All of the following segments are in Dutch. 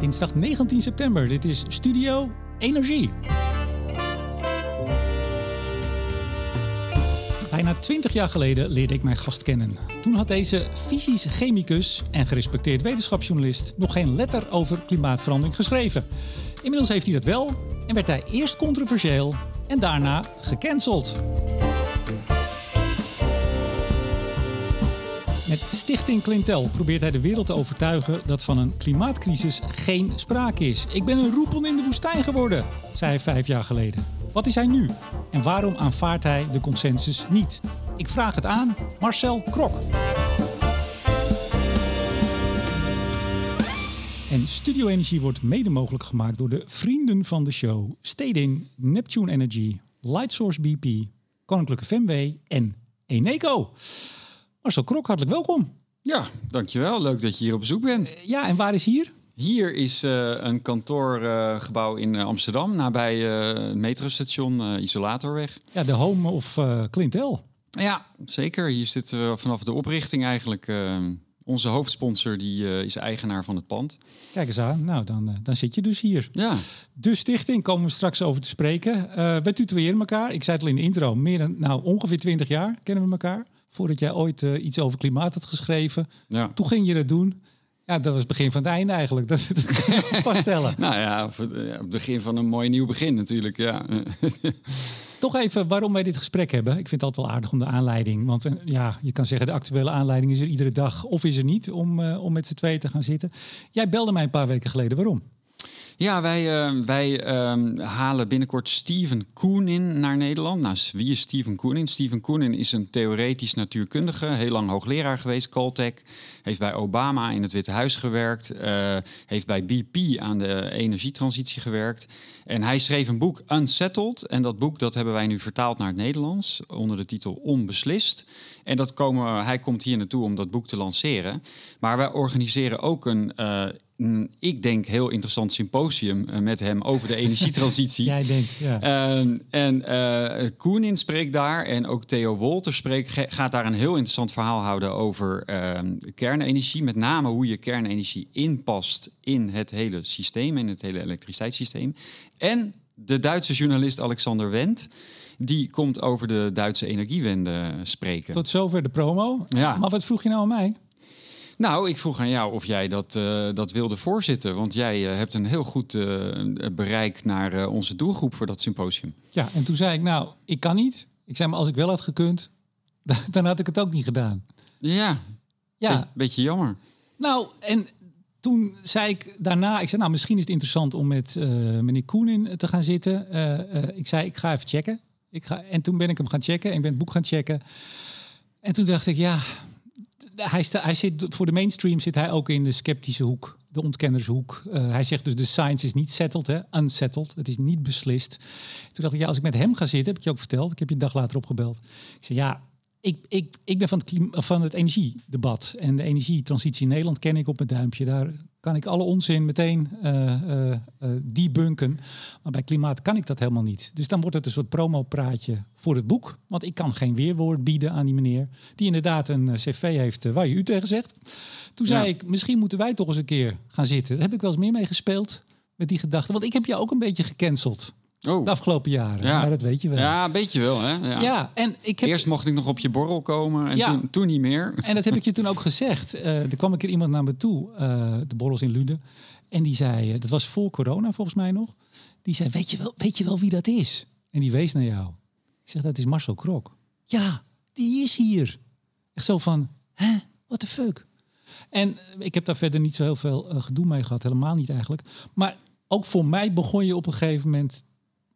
Dinsdag 19 september. Dit is Studio Energie. Bijna 20 jaar geleden leerde ik mijn gast kennen. Toen had deze fysisch chemicus en gerespecteerd wetenschapsjournalist nog geen letter over klimaatverandering geschreven. Inmiddels heeft hij dat wel en werd hij eerst controversieel en daarna gecanceld. Met Stichting Clintel probeert hij de wereld te overtuigen dat van een klimaatcrisis geen sprake is. Ik ben een roepel in de woestijn geworden, zei hij vijf jaar geleden. Wat is hij nu? En waarom aanvaardt hij de consensus niet? Ik vraag het aan Marcel Krok. En Studio Energie wordt mede mogelijk gemaakt door de vrienden van de show. Stedin, Neptune Energy, Lightsource BP, Koninklijke FMW en Eneco. Marcel Krok, hartelijk welkom. Ja, dankjewel. Leuk dat je hier op bezoek bent. Ja, en waar is hier? Hier is uh, een kantoorgebouw uh, in uh, Amsterdam, nabij het metrostation Isolatorweg. Ja, de home of Clintel. Ja, zeker. Hier zit vanaf de oprichting eigenlijk. onze hoofdsponsor die, is eigenaar van het pand. Kijk eens aan. Nou, dan, dan zit je dus hier. Ja. De stichting komen we straks over te spreken. we tutoyeren elkaar. Ik zei het al in de intro. Meer dan, nou, ongeveer 20 jaar kennen we elkaar. Voordat jij ooit iets over klimaat had geschreven. Ja. Toen ging je dat doen. Ja, dat was het begin van het einde eigenlijk. Dat, dat kan je vaststellen. nou ja, het begin van een mooi nieuw begin natuurlijk. Ja. Toch even waarom wij dit gesprek hebben. Ik vind het altijd wel aardig om de aanleiding. Want ja, je kan zeggen de actuele aanleiding is er iedere dag of is er niet om, uh, om met z'n tweeën te gaan zitten. Jij belde mij een paar weken geleden. Waarom? Ja, wij, uh, wij uh, halen binnenkort Steven Koenin naar Nederland. Nou, wie is Steven Koenin? Steven Koenin is een theoretisch natuurkundige, heel lang hoogleraar geweest, Caltech. Heeft bij Obama in het Witte Huis gewerkt. Uh, heeft bij BP aan de energietransitie gewerkt. En hij schreef een boek Unsettled. En dat boek dat hebben wij nu vertaald naar het Nederlands onder de titel Onbeslist. En dat komen, hij komt hier naartoe om dat boek te lanceren. Maar wij organiseren ook een ik denk, heel interessant symposium uh, met hem over de energietransitie. Jij denkt, ja. Uh, en uh, Koenin spreekt daar en ook Theo Wolter spreekt, gaat daar een heel interessant verhaal houden over ehm, kernenergie. Met name hoe je kernenergie inpast in het hele systeem, in het hele elektriciteitssysteem. En de Duitse journalist Alexander Wendt. Die komt over de Duitse energiewende spreken. Tot zover de promo. Ja. Maar wat vroeg je nou aan mij? Nou, ik vroeg aan jou of jij dat, uh, dat wilde voorzitten. Want jij uh, hebt een heel goed uh, bereik naar onze doelgroep voor dat symposium. Ja, en toen zei ik, nou, ik kan niet. Ik zei, maar als ik wel had gekund, dan had ik het ook niet gedaan. Ja, ja. Be beetje jammer. Nou, en toen zei ik daarna, ik zei, nou, misschien is het interessant om met meneer Koenin te gaan zitten. ik zei, ik ga even checken. Ik ga, en toen ben ik hem gaan checken en ik ben het boek gaan checken. En toen dacht ik, ja, hij, hij zit voor de mainstream zit hij ook in de sceptische hoek, de ontkennershoek. Uh, hij zegt dus de science is niet settled, hè, unsettled. Het is niet beslist. Toen dacht ik, ja, als ik met hem ga zitten, heb ik je ook verteld. Ik heb je een dag later opgebeld. Ik zei, ja, ik, ik, ik ben van het, van het energiedebat en de energietransitie in Nederland ken ik op mijn duimpje. Daar kan ik alle onzin meteen uh, uh, debunken. Maar bij klimaat kan ik dat helemaal niet. Dus dan wordt het een soort promopraatje voor het boek. Want ik kan geen weerwoord bieden aan die meneer. Die inderdaad een cv heeft waar je u tegen zegt. Toen zei ik, misschien moeten wij toch eens een keer gaan zitten. Daar heb ik wel eens meer mee gespeeld. Met die gedachte. Want ik heb jou ook een beetje gecanceld. Oh. De afgelopen jaren. Ja. Maar dat weet je wel. Ja, een beetje wel. Hè? Ja. ja en ik heb... Eerst mocht ik nog op je borrel komen en ja. toen, toen niet meer. En dat heb ik je toen ook gezegd. Uh, er kwam een keer iemand naar me toe, uh, de borrels in Luden. En die zei, uh, dat was voor corona volgens mij nog. Die zei, weet je, wel, weet je wel wie dat is? En die wees naar jou. Ik zeg, dat is Marcel Krok. Ja, die is hier. Echt zo van, hè, what the fuck? En ik heb daar verder niet zo heel veel gedoe mee gehad. Helemaal niet eigenlijk. Maar ook voor mij begon je op een gegeven moment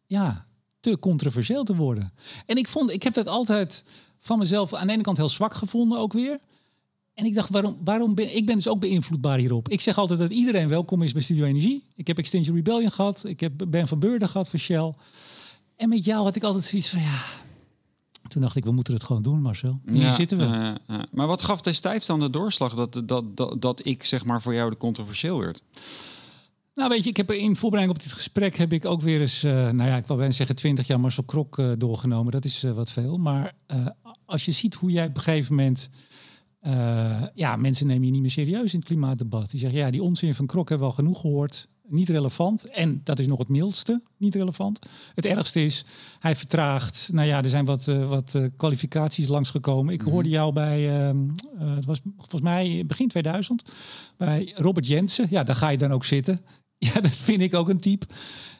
ja, te controversieel te worden. En ik vond, ik heb dat altijd van mezelf aan de ene kant heel zwak gevonden ook weer. En ik dacht, waarom, waarom ben ik ben dus ook beïnvloedbaar hierop? Ik zeg altijd dat iedereen welkom is bij Studio Energie. Ik heb Extinction Rebellion gehad, ik heb Ben van Beurden gehad van Shell. En met jou had ik altijd zoiets van ja. Toen dacht ik, we moeten het gewoon doen, Marcel. Hier ja, zitten we. Uh, uh, maar wat gaf destijds dan de doorslag dat, dat, dat, dat ik zeg maar voor jou de controversieel werd? Nou, weet je, ik heb in voorbereiding op dit gesprek heb ik ook weer eens, uh, nou ja, ik wil bijna zeggen 20 jaar Marcel Krok uh, doorgenomen. Dat is uh, wat veel. Maar als je ziet hoe jij op een gegeven moment eh, ja, mensen nemen je niet meer serieus in het klimaatdebat. Die zeggen, ja, die onzin van Krok hebben we al genoeg gehoord. Niet relevant. En dat is nog het mildste, niet relevant. Het ergste is, hij vertraagt. Nou ja, er zijn wat, wat kwalificaties langsgekomen. Ik hoorde jou bij, uh, het was volgens mij begin 2000, bij Robert Jensen. Ja, daar ga je dan ook zitten. Ja, dat vind ik ook een type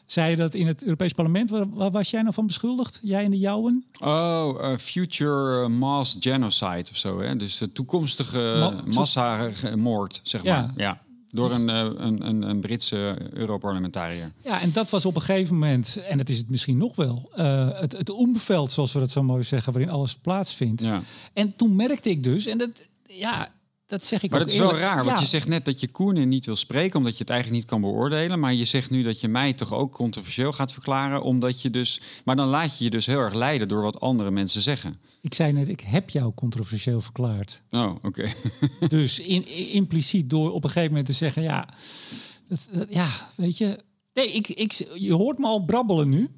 zei je dat in het Europees Parlement. Waar, waar, was jij nou van beschuldigd? Jij en de jouwen? Oh, uh, future mass genocide of zo. Hè? Dus de toekomstige Ma massamoord, zeg maar. Ja. ja. Door een, een, een, een Britse Europarlementariër. Ja, en dat was op een gegeven moment, en dat is het misschien nog wel, uh, het, het omveld, zoals we dat zo mooi zeggen, waarin alles plaatsvindt. Ja. En toen merkte ik dus, en dat, ja, dat zeg ik maar ook dat is wel raar, want je zegt net dat je Koenen niet wil spreken omdat je het eigenlijk niet kan beoordelen. Maar je zegt nu dat je mij toch ook controversieel gaat verklaren, omdat je dus. Maar dan laat je je dus heel erg leiden door wat andere mensen zeggen. Ik zei net, ik heb jou controversieel verklaard. Oh, oké. dus in, impliciet door op een gegeven moment te zeggen, ja, dat, ja, weet je. Nee, ik, ik, je hoort me al brabbelen nu.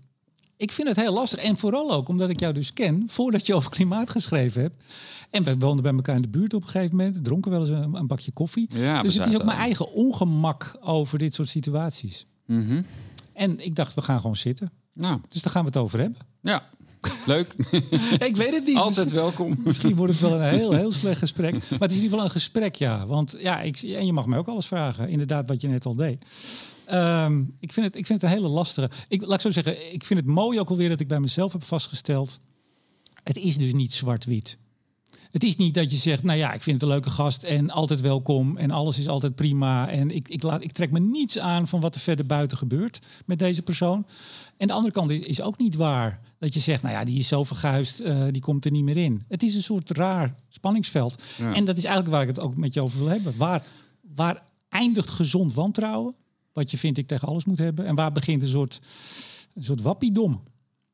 Ik vind het heel lastig. En vooral ook omdat ik jou dus ken, voordat je over klimaat geschreven hebt. En we woonden bij elkaar in de buurt op een gegeven moment. Dronken wel eens een, een bakje koffie. Ja, dus het is ook mijn eigen ongemak over dit soort situaties. Mm -hmm. En ik dacht, we gaan gewoon zitten. Nou. Dus daar gaan we het over hebben. Ja, leuk. ik weet het niet. Altijd welkom. Misschien wordt het wel een heel, heel slecht gesprek. Maar het is in ieder geval een gesprek, ja. Want ja, ik, en je mag mij ook alles vragen. Inderdaad, wat je net al deed. Um, ik, vind het, ik vind het een hele lastige. Ik, laat ik zo zeggen, ik vind het mooi ook alweer dat ik bij mezelf heb vastgesteld. Het is dus niet zwart-wit. Het is niet dat je zegt, nou ja, ik vind het een leuke gast en altijd welkom en alles is altijd prima. En ik, ik, laat, ik trek me niets aan van wat er verder buiten gebeurt met deze persoon. En de andere kant is, is ook niet waar. Dat je zegt, nou ja, die is zo verguisd, uh, die komt er niet meer in. Het is een soort raar spanningsveld. Ja. En dat is eigenlijk waar ik het ook met je over wil hebben. Waar, waar eindigt gezond wantrouwen? Wat je vindt ik tegen alles moet hebben. En waar begint een soort, een soort wappiedom?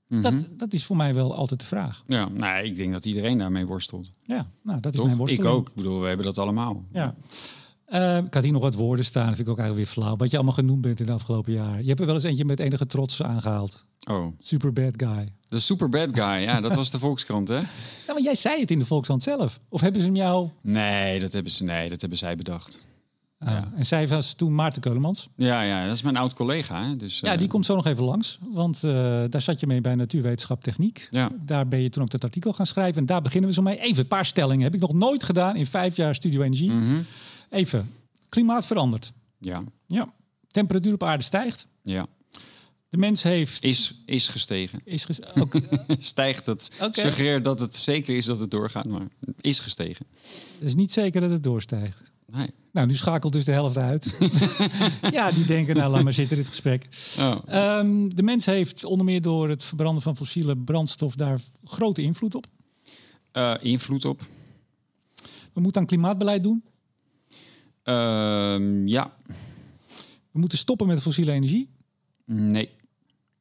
Dat, dat is voor mij wel altijd de vraag. Ja, nou, ik denk dat iedereen daarmee worstelt. Ja, nou, dat is mijn worsteling. Ik ook. Ik bedoel, we hebben dat allemaal. Ja. Uh, ik had hier nog wat woorden staan, dat vind ik ook eigenlijk weer flauw. Wat je allemaal genoemd bent in de afgelopen jaar. Je hebt er wel eens eentje met enige trots aangehaald. Oh. Super bad guy. De super bad guy, ja, dat was de Volkskrant, hè? Ja, maar jij zei het in de Volkskrant zelf. Of hebben ze hem jou... Nee, dat hebben ze, nee, dat hebben zij bedacht. Ja. En zij was toen Maarten Keulemans. Ja, ja, dat is mijn oud collega. Hè? Dus, ja, die uh... komt zo nog even langs. Want uh, daar zat je mee bij Natuurwetenschap Techniek. Ja. Daar ben je toen ook dat artikel gaan schrijven. En daar beginnen we zo mee. Even een paar stellingen. Heb ik nog nooit gedaan in vijf jaar Studio Energie. Mm -hmm. Even. Klimaat verandert. Ja. Ja. Temperatuur op aarde stijgt. Ja. De mens heeft... Is, is gestegen. Is ges okay. Stijgt het. Okay. Suggereert dat het zeker is dat het doorgaat, maar is gestegen. Het is niet zeker dat het doorstijgt. Nee. Nou, nu schakelt dus de helft uit. ja, die denken, nou, laat maar zitten dit gesprek. Oh. Um, de mens heeft onder meer door het verbranden van fossiele brandstof daar grote invloed op. Uh, invloed op? We moeten aan klimaatbeleid doen. Uh, ja. We moeten stoppen met fossiele energie. Nee.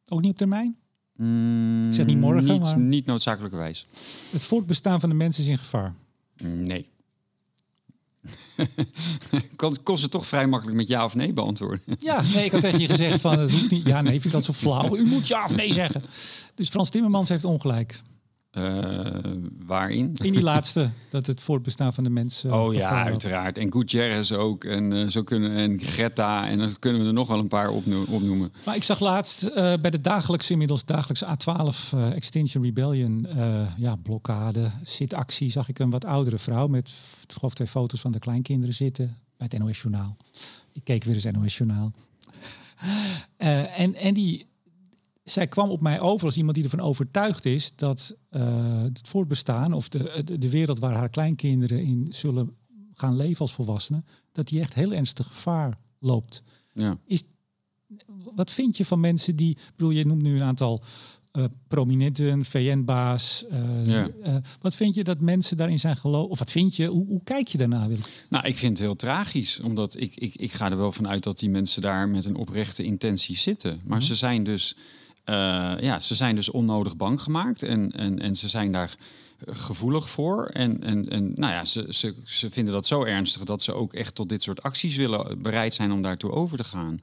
Ook niet op termijn? Mm, Ik zeg niet morgen, niet, maar... Niet noodzakelijkerwijs. Het voortbestaan van de mens is in gevaar. Nee. kon, kon ze toch vrij makkelijk met ja of nee beantwoorden. Ja, nee, ik had tegen je gezegd van het hoeft niet. Ja, nee, vind ik dat zo flauw. U moet ja of nee zeggen. Dus Frans Timmermans heeft ongelijk. Uh, waarin? In die laatste, dat het voortbestaan van de mens. Uh, oh ja, uiteraard. En Gutierrez ook. En, uh, zo kunnen, en Greta. En dan kunnen we er nog wel een paar opno opnoemen. Maar ik zag laatst bij de dagelijkse, inmiddels dagelijkse A12 Extinction Rebellion. ja, blokkade, zitactie. Zag ik een wat oudere vrouw met geloof twee foto's van de kleinkinderen zitten. Bij het NOS Journaal. Ik keek weer eens NOS Journaal. en, en die zij kwam op mij over als iemand die ervan overtuigd is dat uh, het voortbestaan of de, de, de, wereld waar haar kleinkinderen in zullen gaan leven als volwassenen, dat die echt heel ernstig gevaar loopt. Ja. Is, wat vind je van mensen die, bedoel, je noemt nu een aantal uh, prominenten, VN-baas. Uh, ja. uh, wat vind je dat mensen daarin zijn geloofd? Of wat vind je? Hoe, hoe kijk je daarna, Willem? Nou, ik vind het heel tragisch. Omdat ik, ik, ik ga er wel van uit dat die mensen daar met een oprechte intentie zitten. Maar Mhm. ze zijn dus... Uh, ja, ze zijn dus onnodig bang gemaakt en, en, en ze zijn daar gevoelig voor. En, en, en nou ja, ze, ze, ze vinden dat zo ernstig dat ze ook echt tot dit soort acties willen bereid zijn om daartoe over te gaan.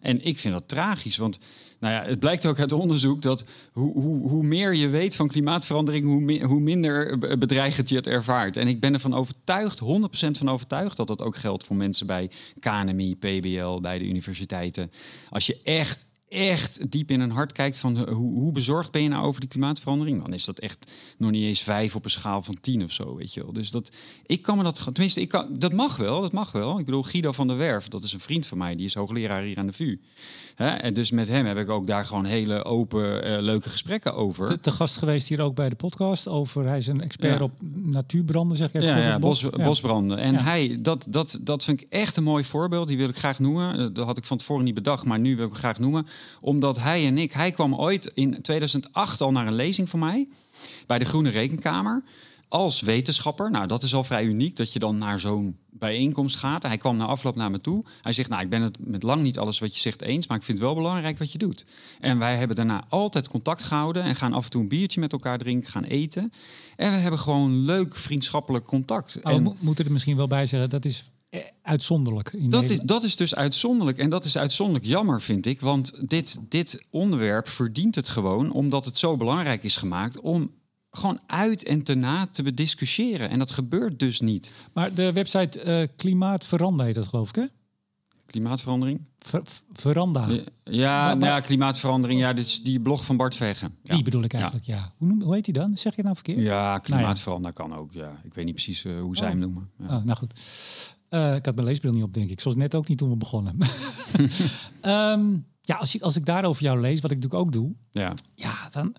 En ik vind dat tragisch, want nou ja, het blijkt ook uit onderzoek dat hoe, hoe, hoe meer je weet van klimaatverandering, hoe, mi- hoe minder be- bedreigend je het ervaart. En ik ben ervan overtuigd, 100% van overtuigd, dat dat ook geldt voor mensen bij KNMI, PBL, bij de universiteiten. Als je echt, echt diep in hun hart kijkt van eh, hoe, hoe bezorgd ben je nou over die klimaatverandering, dan is dat echt nog niet eens vijf op een schaal van tien of zo, weet je wel. Dus dat, ik kan me dat, tenminste, ik kan, dat mag wel, dat mag wel. Ik bedoel, Guido van der Werf, dat is een vriend van mij, die is hoogleraar hier aan de VU. Hè? En dus met hem heb ik ook daar gewoon hele open, eh, leuke gesprekken over. Te, te gast geweest hier ook bij de podcast over. Hij is een expert Ja. op natuurbranden, zeg ik even. Ja, bos, Ja. bosbranden. En hij, dat, dat, dat vind ik echt een mooi voorbeeld. Die wil ik graag noemen. Eh, Dat had ik van tevoren niet bedacht, maar nu wil ik graag noemen. Omdat hij en ik, hij kwam ooit in 2008 al naar een lezing van mij bij de Groene Rekenkamer. Als wetenschapper. Nou, dat is al vrij uniek dat je dan naar zo'n bijeenkomst gaat. Hij kwam na afloop naar me toe. Hij zegt, nou, ik ben het met lang niet alles wat je zegt eens, maar ik vind het wel belangrijk wat je doet. En wij hebben daarna altijd contact gehouden en gaan af en toe een biertje met elkaar drinken, gaan eten. En we hebben gewoon leuk vriendschappelijk contact. En- mo- moeten er misschien wel bij zeggen, dat is uitzonderlijk. In dat is, dat is dus uitzonderlijk. En dat is uitzonderlijk jammer, vind ik. Want dit, dit onderwerp verdient het gewoon omdat het zo belangrijk is gemaakt om gewoon uit en te na te bediscussiëren. En dat gebeurt dus niet. Maar de website Veranda heet dat, geloof ik, hè? Klimaatverandering? Ver- ver- veranda. Ja, ja, Maar- nou ja, klimaatverandering. Ja, dit is die blog van Bart Veggen. Ja. Die bedoel ik eigenlijk, ja. Hoe, noem, hoe heet die dan? Zeg je het nou verkeerd? Ja, klimaatverandering kan ook. Ja. Ik weet niet precies eh, hoe zij Oh. hem noemen. Ja. Ah, nou goed. Eh, ik had mijn leesbril niet op, denk ik. Zoals net ook niet toen we begonnen. Ehm, ja, als ik, als ik daarover jou lees, wat ik natuurlijk ook doe, Ja. ja, dan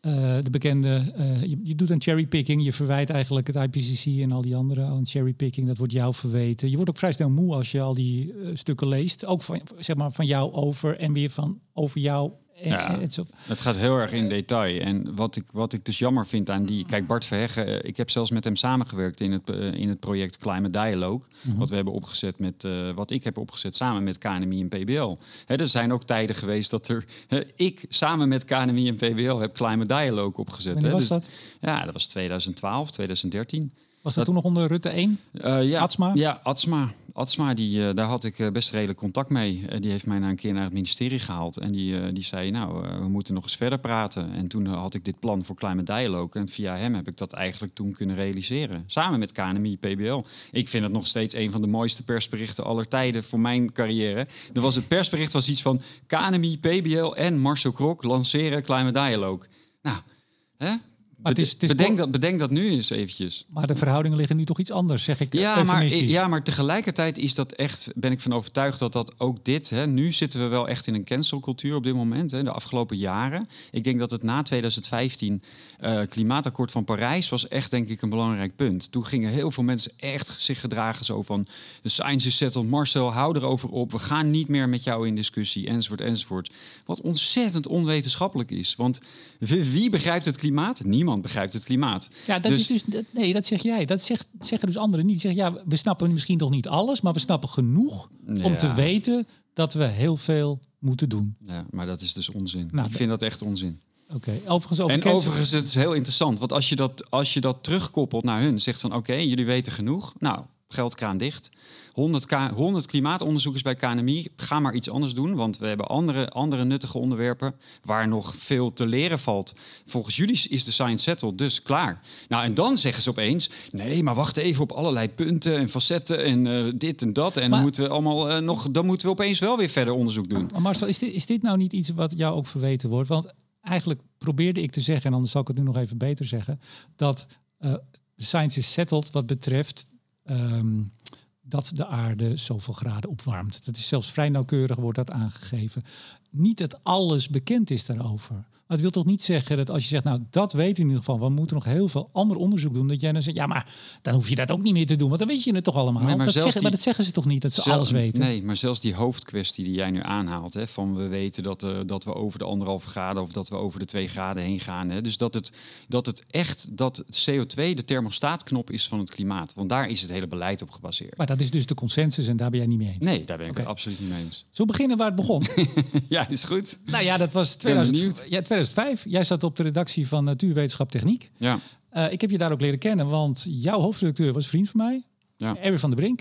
eh, de bekende, eh, je, je doet een cherrypicking, je verwijt eigenlijk het IPCC en al die andere aan cherrypicking, dat wordt jou verweten. Je wordt ook vrij snel moe als je al die stukken leest, ook van, zeg maar, van jou over en weer van over jou. Ja. Het gaat heel erg in detail. En wat ik, wat ik dus jammer vind aan die... Kijk, Bart Verheggen, eh, ik heb zelfs met hem samengewerkt in het, eh, in het project Climate Dialogue. Wat we hebben opgezet met... eh, wat ik heb opgezet samen met KNMI en PBL. Hè, er zijn ook tijden geweest dat er... hè, ik samen met KNMI en PBL heb Climate Dialogue opgezet. Wanneer hè. was Dus- dat? Ja, dat was 2012, 2013. Was dat, toen nog onder Rutte 1? Eh, ja, Atsma? Ja, Atsma. Atsma, die, eh, daar had ik eh, best redelijk contact mee. Die heeft mij na een keer naar het ministerie gehaald. En die, die zei, nou, we moeten nog eens verder praten. En toen had ik dit plan voor Climate Dialogue. En via hem heb ik dat eigenlijk toen kunnen realiseren. Samen met KNMI, PBL. Ik vind het nog steeds een van de mooiste persberichten aller tijden voor mijn carrière. Er was het persbericht was iets van KNMI, PBL en Marcel Krok lanceren Climate Dialogue. Nou, hè? Maar het is- het is bedenk, kort- dat, bedenk dat nu eens eventjes. Maar de verhoudingen liggen nu toch iets anders, zeg ik Ja maar, ja, maar tegelijkertijd is dat echt, ben ik van overtuigd dat dat ook dit, hè, nu zitten we wel echt in een cancelcultuur op dit moment, hè, de afgelopen jaren. Ik denk dat het na 2015 eh, klimaatakkoord van Parijs was echt denk ik een belangrijk punt. Toen gingen heel veel mensen echt zich gedragen zo van, de science is settled, Marcel, hou erover op, we gaan niet meer met jou in discussie, enzovoort, enzovoort. Wat ontzettend onwetenschappelijk is, want wie begrijpt het klimaat? Niemand begrijpt het klimaat. Ja, dat is dus, dat- nee, dat zeg jij. Dat zegt, zeggen dus anderen niet. Zeggen, ja, we snappen misschien nog niet alles, maar we snappen genoeg om te weten dat we heel veel moeten doen. Ja, maar dat is dus onzin. Nou, ik vind dat echt onzin. Oké, overigens over En cancel- overigens, het is heel interessant. Want als je dat, als je dat terugkoppelt naar hun, zegt van oké, jullie weten genoeg. Nou, geldkraan dicht. 100, K, 100 klimaatonderzoekers bij KNMI, ga maar iets anders doen. Want we hebben andere, andere nuttige onderwerpen waar nog veel te leren valt. Volgens jullie is de science settled, dus klaar. Nou, en dan zeggen ze opeens, nee, maar wacht even op allerlei punten en facetten en eh, dit en dat. En Maar- dan moeten we allemaal eh, nog, dan moeten we opeens wel weer verder onderzoek doen. Maar Marcel, is dit, is dit nou niet iets wat jou ook verweten wordt? Want eigenlijk probeerde ik te zeggen, en anders zal ik het nu nog even beter zeggen, dat eh, de science is settled wat betreft ehm, dat de aarde zoveel graden opwarmt. Dat is zelfs vrij nauwkeurig wordt dat aangegeven. Niet dat alles bekend is daarover. Maar het wil toch niet zeggen dat als je zegt, nou dat weten we in ieder geval, we moeten nog heel veel ander onderzoek doen, dat jij dan zegt, ja maar dan hoef je dat ook niet meer te doen, want dan weet je het toch allemaal. Nee, maar dat, zeggen, maar dat zeggen ze toch niet, dat ze alles weten? Nee, maar zelfs die hoofdkwestie die jij nu aanhaalt, hè, van we weten dat, eh, dat we over de anderhalve graden of dat we over de twee graden heen gaan. Hè, dus dat het, dat het echt, dat het CO2 de thermostaatknop is van het klimaat. Want daar is het hele beleid op gebaseerd. Maar dat is dus de consensus en daar ben jij niet mee eens. Nee, daar ben ik het absoluut niet mee eens. Zo beginnen waar het begon. ja, is goed. nou ja, dat was ben 2000, benieuwd. ja, 2005. Jij zat op de redactie van Natuurwetenschap Techniek. Ja, Eh, ik heb je daar ook leren kennen, want jouw hoofdredacteur was vriend van mij. Ja. Erwin van der Brink.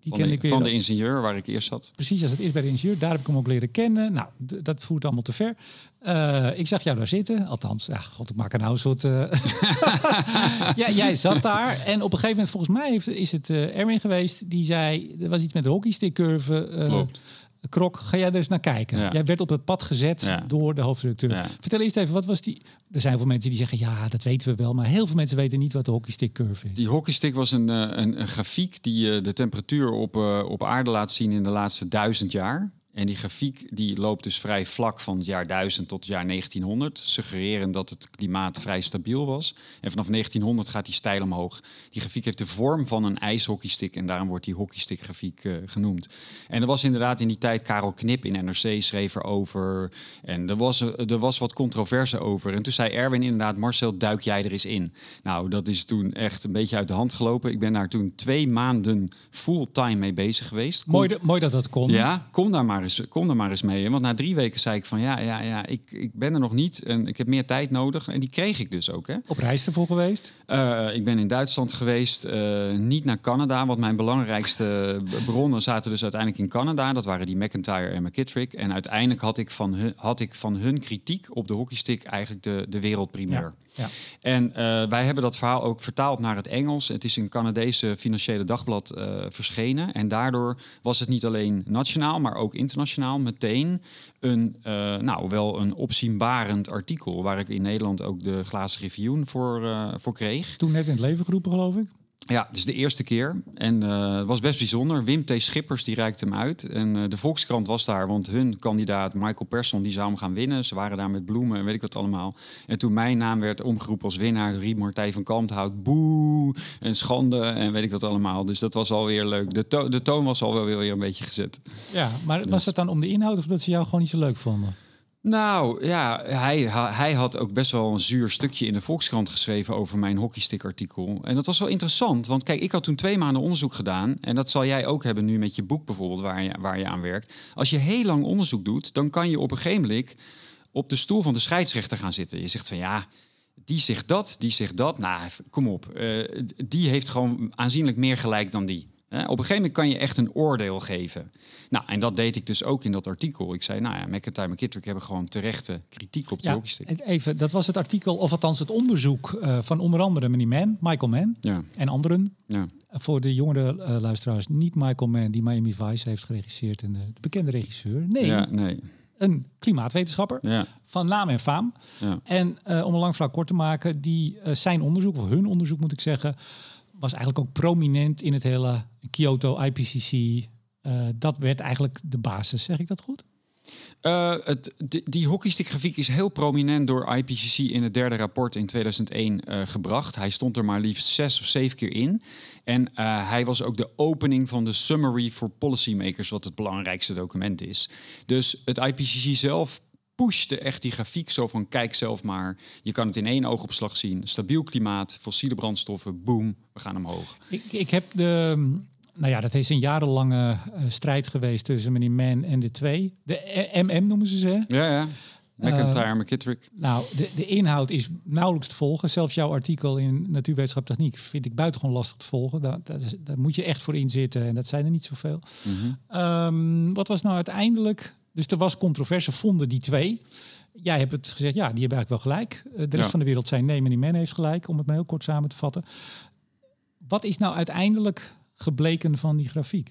Die van ken de, ik weer. van de ingenieur waar ik eerst zat. Precies, als het eerst bij de ingenieur. Daar heb ik hem ook leren kennen. Nou, dat voert allemaal te ver. Eh, ik zag jou daar zitten. Althans, ja, god, ik maak er nou een soort... eh, ja, jij zat daar. En op een gegeven moment, volgens mij heeft, is het eh, Erwin geweest. Die zei, er was iets met de hockeystickcurve. Klopt. Krok, ga jij er eens naar kijken? Ja. Jij werd op het pad gezet Ja. door de hoofdredacteur. Ja. Vertel eerst even, wat was die... Er zijn veel mensen die zeggen, ja, dat weten we wel. Maar heel veel mensen weten niet wat de hockeystickcurve is. Die hockeystick was een, eh, een, een grafiek die eh, de temperatuur op, eh, op aarde laat zien in de laatste duizend jaar. En die grafiek die loopt dus vrij vlak van het jaar 1000 tot het jaar 1900, suggererend dat het klimaat vrij stabiel was. En vanaf 1900 gaat die stijl omhoog. Die grafiek heeft de vorm van een ijshockeystick en daarom wordt die hockeystickgrafiek eh, genoemd. En er was inderdaad in die tijd Karel Knip in NRC schreef erover. En er was, eh, er was wat controverse over. En toen zei Erwin inderdaad, Marcel, duik jij er eens in. Nou, dat is toen echt een beetje uit de hand gelopen. Ik ben daar toen twee maanden fulltime mee bezig geweest. Kom- Mooi, dat- mooi dat dat kon. ja, kom daar maar eens, kom daar maar eens mee. Want na drie weken zei ik van ja, ja, ja, ik, ik ben er nog niet en ik heb meer tijd nodig. En die kreeg ik dus ook. Hè. Op reis ervoor geweest. Eh, ik ben in Duitsland geweest, eh, niet naar Canada, want mijn belangrijkste bronnen zaten dus uiteindelijk in Canada. Dat waren die McIntyre en McKittrick. En uiteindelijk had ik van hun, had ik van hun kritiek op de hockeystick eigenlijk de, de wereldprimeur. Ja. En eh, wij hebben dat verhaal ook vertaald naar het Engels. Het is in Canadese financiële dagblad eh, verschenen. En daardoor was het niet alleen nationaal, maar ook internationaal meteen een, eh, nou, wel een opzienbarend artikel. Waar ik in Nederland ook de glazen review voor, voor kreeg. Toen net in het leven geroepen, geloof ik. Ja, is de eerste keer. En het was best bijzonder. Wim T. Schippers die reikte hem uit. En eh, de Volkskrant was daar, want hun kandidaat Michael Persson die zou hem gaan winnen. Ze waren daar met bloemen en weet ik wat allemaal. En toen mijn naam werd omgeroepen als winnaar, riep Martijn van Kalmthout boe en schande en weet ik wat allemaal. Dus dat was alweer leuk. De, to- de toon was al wel weer een beetje gezet. Ja, maar was Dus- het dan om de inhoud of dat ze jou gewoon niet zo leuk vonden? Nou ja, hij, hij had ook best wel een zuur stukje in de Volkskrant geschreven over mijn hockeystick-artikel. En dat was wel interessant, want kijk, ik had toen twee maanden onderzoek gedaan. En dat zal jij ook hebben nu met je boek bijvoorbeeld, waar je, waar je aan werkt. Als je heel lang onderzoek doet, dan kan je op een gegeven moment op de stoel van de scheidsrechter gaan zitten. Je zegt van ja, die zegt dat, die zegt dat. Nou, kom op, eh, die heeft gewoon aanzienlijk meer gelijk dan die. Op een gegeven moment kan je echt een oordeel geven. Nou, en dat deed ik dus ook in dat artikel. Ik zei, nou ja, McIntyre en McKittrick hebben gewoon terechte kritiek op de Ja, hockeystick. even, dat was het artikel, of althans het onderzoek eh, van onder andere meneer Mann, Michael Mann Ja, en anderen. ja. Voor de jongere eh, luisteraars, niet Michael Mann die Miami Vice heeft geregisseerd en de, de bekende regisseur. Nee, ja, nee. een klimaatwetenschapper van naam en faam. ja. En eh, om een lang verhaal kort te maken, die, zijn onderzoek, of hun onderzoek moet ik zeggen, was eigenlijk ook prominent in het hele Kyoto IPCC. Eh, dat werd eigenlijk de basis, zeg ik dat goed? Eh, het, die, die hockeystickgrafiek is heel prominent door IPCC in het derde rapport in 2001 eh, gebracht. Hij stond er maar liefst zes of zeven keer in. En hij was ook de opening van de Summary for Policymakers, wat het belangrijkste document is. Dus het IPCC zelf pushte echt die grafiek zo van kijk zelf maar. Je kan het in één oogopslag zien. Stabiel klimaat, fossiele brandstoffen, boom, we gaan omhoog. Ik, ik heb de. Nou ja, dat is een jarenlange eh, strijd geweest tussen meneer Mann en de twee. De eh, MM noemen ze ze. Ja, ja. McIntyre, McKittrick. Nou, de, de inhoud is nauwelijks te volgen. Zelfs jouw artikel in Natuurwetenschap Techniek vind ik buitengewoon lastig te volgen. Daar, daar, daar moet je echt voor inzitten en dat zijn er niet zoveel. Mhm. Ehm, wat was nou uiteindelijk? Dus er was controverse, vonden die twee. Jij hebt het gezegd, ja, die hebben eigenlijk wel gelijk. Eh, de rest Ja. van de wereld zei nee, meneer Men heeft gelijk, om het maar heel kort samen te vatten. Wat is nou uiteindelijk gebleken van die grafiek?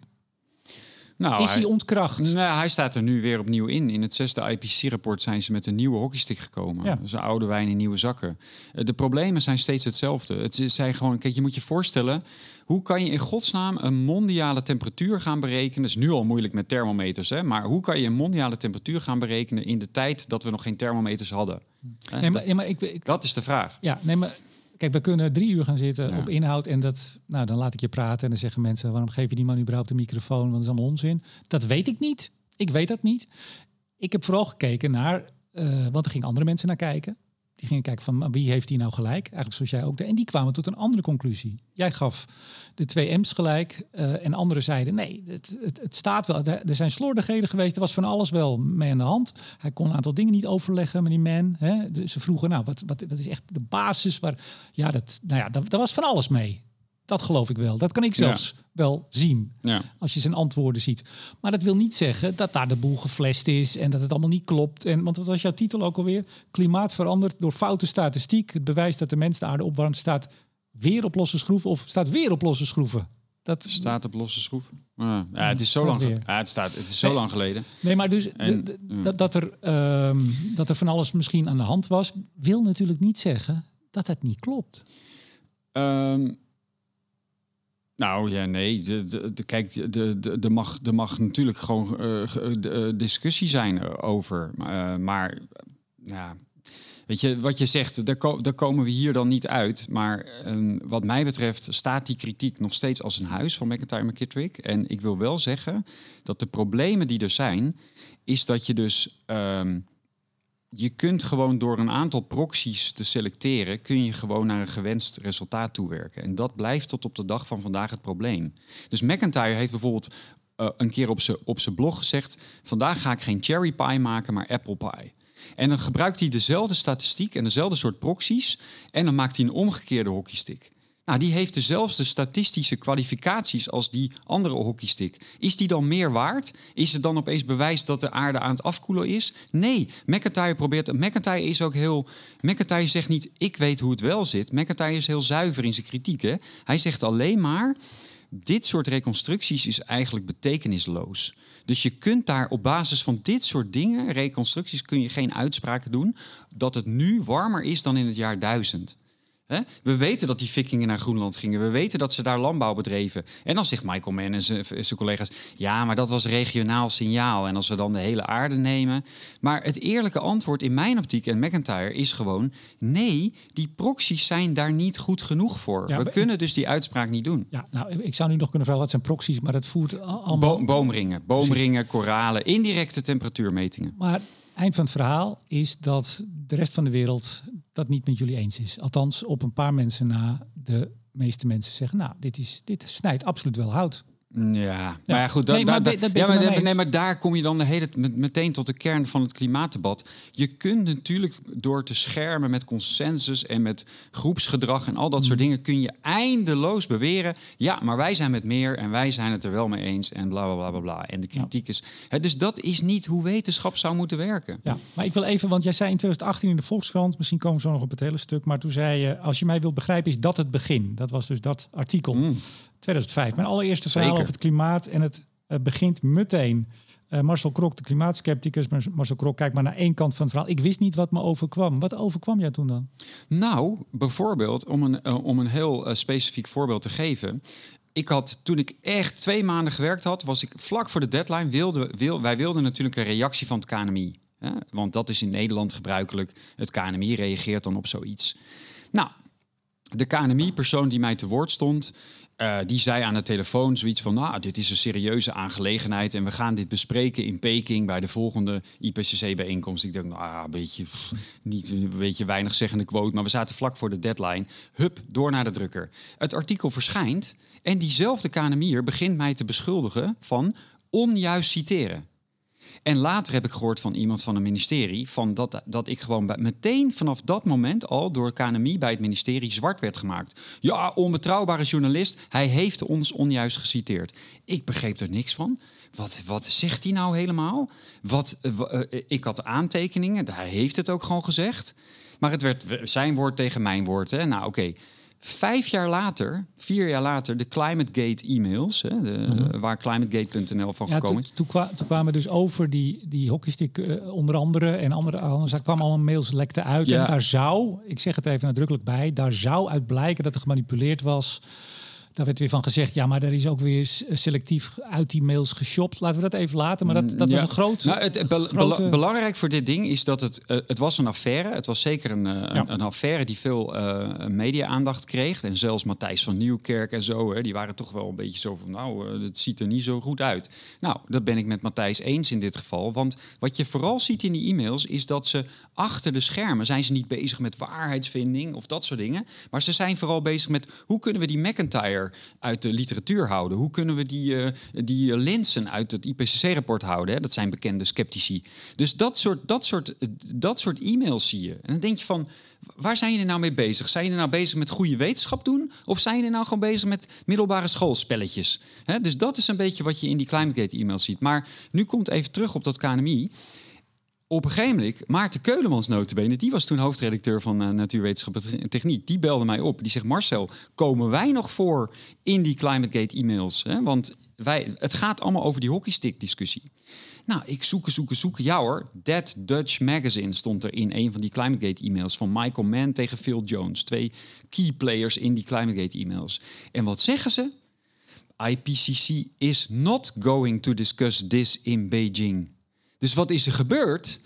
Nou, is hij ontkracht? Nou, hij staat er nu weer opnieuw in. In het zesde IPCC-rapport zijn ze met een nieuwe hockeystick gekomen. Ja. Een oude wijn in nieuwe zakken. Eh, De problemen zijn steeds hetzelfde. Het is- zijn gewoon, kijk, je moet je voorstellen, hoe kan je in godsnaam een mondiale temperatuur gaan berekenen? Dat is nu al moeilijk met thermometers, hè? maar hoe kan je een mondiale temperatuur gaan berekenen in de tijd dat we nog geen thermometers hadden? Nee, maar, nee, maar ik, ik, dat is de vraag. ja, nee, maar kijk, we kunnen drie uur gaan zitten Ja. op inhoud en dat, nou, dan laat ik je praten en dan zeggen mensen, waarom geef je die man überhaupt de microfoon? Want dat is allemaal onzin. Dat weet ik niet. Ik weet dat niet. Ik heb vooral gekeken naar, eh, want er gingen andere mensen naar kijken. Gingen kijken van wie heeft die nou gelijk? Eigenlijk zoals jij ook. deed. En die kwamen tot een andere conclusie. Jij gaf de twee M's gelijk eh, en anderen zeiden nee, het, het, het staat wel. Er zijn slordigheden geweest. Er was van alles wel mee aan de hand. Hij kon een aantal dingen niet overleggen, meneer Man. Hè? Ze vroegen, nou, wat, wat, wat is echt de basis? Waar, ja, dat, nou ja, daar was van alles mee. Dat geloof ik wel. Dat kan ik zelfs wel zien. Ja. Als je zijn antwoorden ziet. Maar dat wil niet zeggen dat daar de boel geflasht is en dat het allemaal niet klopt. En, want wat was jouw titel ook alweer? Klimaat verandert door foute statistiek. Het bewijs dat de mens de aarde opwarmt staat weer op losse schroeven of staat weer op losse schroeven. Dat Staat op losse schroeven. Ja, ja, het is zo lang, ge- ja, het staat, het is zo Nee. lang geleden. Nee, maar dus En- dat, dat, er, ehm, dat er van alles misschien aan de hand was, wil natuurlijk niet zeggen dat het niet klopt. Ehm, nou ja, nee. De, de, de- kijk, de, de, de mag, er mag natuurlijk gewoon eh, de, eh, discussie zijn eh, over. Maar, eh, maar eh, ja, weet je, wat je zegt, daar, ko- daar komen we hier dan niet uit. Maar eh, wat mij betreft staat die kritiek nog steeds als een huis van McIntyre McKittrick. En ik wil wel zeggen dat de problemen die er zijn, is dat je dus... ehm, je kunt gewoon door een aantal proxies te selecteren, kun je gewoon naar een gewenst resultaat toewerken. En dat blijft tot op de dag van vandaag het probleem. Dus McIntyre heeft bijvoorbeeld eh, een keer op zijn blog gezegd: vandaag ga ik geen cherry pie maken, maar apple pie. En dan gebruikt hij dezelfde statistiek en dezelfde soort proxies. En dan maakt hij een omgekeerde hockeystick. Nou, die heeft dezelfde statistische kwalificaties als die andere hockeystick. Is die dan meer waard? Is het dan opeens bewijs dat de aarde aan het afkoelen is? Nee, McIntyre probeert... McIntyre is ook heel... McIntyre zegt niet, ik weet hoe het wel zit. McIntyre is heel zuiver in zijn kritiek. Hij zegt alleen maar... Dit soort reconstructies is eigenlijk betekenisloos. Dus je kunt daar op basis van dit soort dingen, reconstructies, kun je geen uitspraken doen dat het nu warmer is dan in het jaar 1000. We weten dat die vikingen naar Groenland gingen. We weten dat ze daar landbouw bedreven. En dan zegt Michael Mann en zijn zijn collega's... ja, maar dat was regionaal signaal. En als we dan de hele aarde nemen... Maar het eerlijke antwoord in mijn optiek en McIntyre is gewoon... nee, die proxies zijn daar niet goed genoeg voor. Ja, we kunnen dus die uitspraak niet doen. Ja, nou, ik zou nu nog kunnen vragen wat zijn proxies, maar dat voert al- allemaal. Bo- boomringen, boomringen, koralen, indirecte temperatuurmetingen. Maar eind van het verhaal is dat de rest van de wereld dat niet met jullie eens is. Althans, op een paar mensen na de meeste mensen zeggen, nou, dit, is, dit snijdt absoluut wel hout. Ja, maar ja, goed. da- Nee, da- maar da- ja, maar, nee, maar daar kom je dan de hele, met, meteen tot de kern van het klimaatdebat. Je kunt natuurlijk door te schermen met consensus en met groepsgedrag en al dat Mm. soort dingen, kun je eindeloos beweren. Ja, maar wij zijn met meer en wij zijn het er wel mee eens en bla bla bla bla bla. En de kritiek is. Hè, dus dat is niet hoe wetenschap zou moeten werken. Ja, maar ik wil even, want jij zei in 2018 in de Volkskrant, misschien komen we zo nog op het hele stuk, maar toen zei je, als je mij wilt begrijpen, is dat het begin. Dat was dus dat artikel. 2005. Mijn allereerste verhaal Zeker. over het klimaat en het eh, begint meteen. Eh, Marcel Krok, de klimaatskepticus. Maar Marcel Krok, kijk maar naar één kant van het verhaal. Ik wist niet wat me overkwam. Wat overkwam jij toen dan? Nou, bijvoorbeeld, om een, eh, om een heel specifiek voorbeeld te geven. Ik had, toen ik echt twee maanden gewerkt had, was ik vlak voor de deadline. Wilde, wil, wij wilden natuurlijk een reactie van het KNMI. Hè? Want dat is in Nederland gebruikelijk. Het KNMI reageert dan op zoiets. Nou, de KNMI-persoon die mij te woord stond, eh, die zei aan de telefoon zoiets van: Nou, dit is een serieuze aangelegenheid en we gaan dit bespreken in Peking bij de volgende IPCC-bijeenkomst. Ik dacht, nou, ah, een beetje, pff, niet een beetje weinig zeggende quote, maar we zaten vlak voor de deadline. Hup, door naar de drukker. Het artikel verschijnt en diezelfde KNMI'er begint mij te beschuldigen van onjuist citeren. En later heb ik gehoord van iemand van een ministerie van dat, dat ik gewoon meteen vanaf dat moment al door KNMI bij het ministerie zwart werd gemaakt. Ja, onbetrouwbare journalist, hij heeft ons onjuist geciteerd. Ik begreep er niks van. Wat, wat zegt hij nou helemaal? Wat, eh, wa- eh, ik had aantekeningen, hij heeft het ook gewoon gezegd. Maar het werd zijn woord tegen mijn woord. Hè? Nou, oké. Vijf jaar later, vier jaar later, de ClimateGate e-mails, hè, de, waar climategate.nl van Mhm. Ja, gekomen toen, is. toen, kwa- toen kwamen dus over die, die hockeystick eh, onder andere en andere andere zaken kwamen allemaal mails lekte uit. Ja. En daar zou, ik zeg het even nadrukkelijk bij, daar zou uit blijken dat er gemanipuleerd was. Daar werd weer van gezegd, ja, maar er is ook weer selectief uit die mails geshopt. Laten we dat even laten. Maar dat, dat was Mm, een groot. Nou, het, be- grote- bela- belangrijk voor dit ding is dat het, eh, het was een affaire. Het was zeker een, eh, Ja. een, een affaire die veel eh, media-aandacht kreeg. En zelfs Matthijs van Nieuwkerk en zo, hè, die waren toch wel een beetje zo van... nou, het ziet er niet zo goed uit. Nou, dat ben ik met Matthijs eens in dit geval. Want wat je vooral ziet in die e-mails is dat ze achter de schermen... zijn ze niet bezig met waarheidsvinding of dat soort dingen. Maar ze zijn vooral bezig met hoe kunnen we die McIntyre uit de literatuur houden? Hoe kunnen we die, uh, die lenzen uit het IPCC-rapport houden? Hè? Dat zijn bekende sceptici. Dus dat soort, dat, soort, dat soort e-mails zie je. En dan denk je van, waar zijn jullie nou mee bezig? Zijn jullie nou bezig met goede wetenschap doen? Of zijn jullie nou gewoon bezig met middelbare schoolspelletjes? He, dus dat is een beetje wat je in die ClimateGate-e-mails ziet. Maar nu komt even terug op dat KNMI. Op een gegeven moment, Maarten Keulemans notabene, die was toen hoofdredacteur van uh, Natuurwetenschap en Techniek, die belde mij op. Die zegt, Marcel, komen wij nog voor in die ClimateGate-e-mails? Want wij, het gaat allemaal over die hockeystick-discussie. Nou, ik zoeken, zoeken, zoeken. Ja hoor, Dead Dutch Magazine stond er in een van die ClimateGate-e-mails van Michael Mann tegen Phil Jones. Twee key players in die ClimateGate-e-mails. En wat zeggen ze? IPCC is not going to discuss this in Beijing. Dus wat is er gebeurd?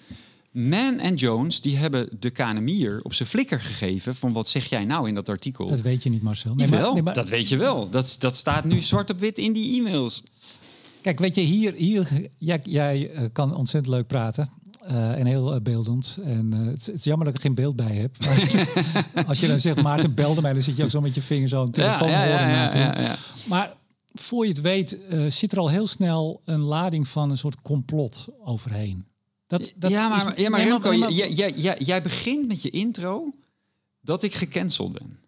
Mann en Jones die hebben de KNMI'er op zijn flikker gegeven van wat zeg jij nou in dat artikel? Dat weet je niet, Marcel. Nee, maar, nee, maar... dat weet je wel. Dat, dat staat nu zwart op wit in die e-mails. Kijk, weet je, hier, hier jij, jij uh, kan ontzettend leuk praten. Uh, en heel uh, beeldend. En het is, het, is, jammer dat ik er geen beeld bij heb. als je dan zegt, Maarten belde mij, dan zit je ook zo met je vinger zo een telefoon ja, ja, ja Maar voor je het weet, zit er al heel snel een lading van een soort complot overheen. Dat, dat ja, maar, is, ja, maar Remco, jij, jij, jij begint met je intro dat ik gecanceld ben.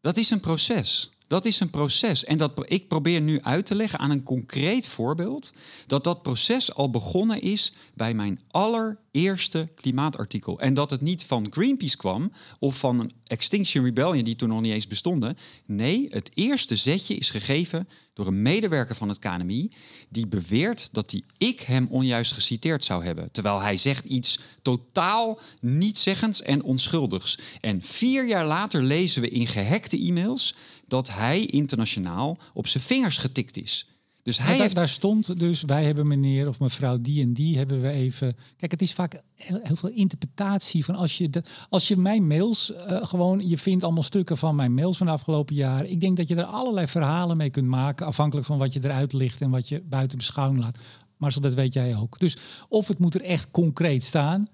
Dat is een proces. Dat is een proces. En dat, ik probeer nu uit te leggen aan een concreet voorbeeld dat dat proces al begonnen is bij mijn allereerste klimaatartikel. En dat het niet van Greenpeace kwam of van een Extinction Rebellion die toen nog niet eens bestonden. Nee, het eerste zetje is gegeven door een medewerker van het KNMI die beweert dat die ik hem onjuist geciteerd zou hebben. Terwijl hij zegt iets totaal nietzeggends en onschuldigs. En vier jaar later lezen we in gehackte e-mails dat hij internationaal op zijn vingers getikt is. Dus hij heeft... Daar stond dus, wij hebben meneer of mevrouw die en die hebben we even... Kijk, het is vaak heel, heel veel interpretatie van als je, de, als je mijn mails uh, gewoon... Je vindt allemaal stukken van mijn mails van de afgelopen jaren. Ik denk dat je er allerlei verhalen mee kunt maken... afhankelijk van wat je eruit ligt en wat je buiten beschouwing laat. Maar dat weet jij ook. Dus of het moet er echt concreet staan...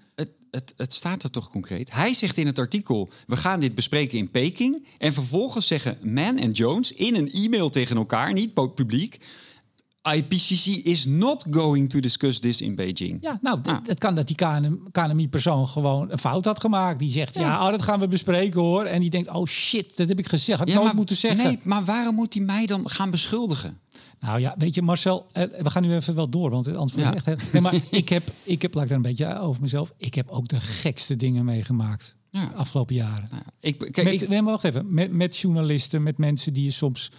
Het, het, staat er toch concreet? Hij zegt in het artikel: we gaan dit bespreken in Peking. En vervolgens zeggen Mann en Jones in een e-mail tegen elkaar, niet publiek. IPCC is not going to discuss this in Beijing. Ja, nou, ah. het kan dat die KNMI-persoon gewoon een fout had gemaakt. Die zegt, ja, oh, dat gaan we bespreken hoor. En die denkt, oh shit, dat heb ik gezegd. Had ik ja, nooit moeten zeggen. Nee, maar waarom moet hij mij dan gaan beschuldigen? Nou ja, weet je, Marcel, eh, we gaan nu even wel door, want het antwoord ja. echt. Nee, maar ik heb, ik heb, laat ik daar een beetje over mezelf. Ik heb ook de gekste dingen meegemaakt. Ja. afgelopen jaren. Nou, ik, kijk, met, ik, wacht even, met, met journalisten, met mensen die je soms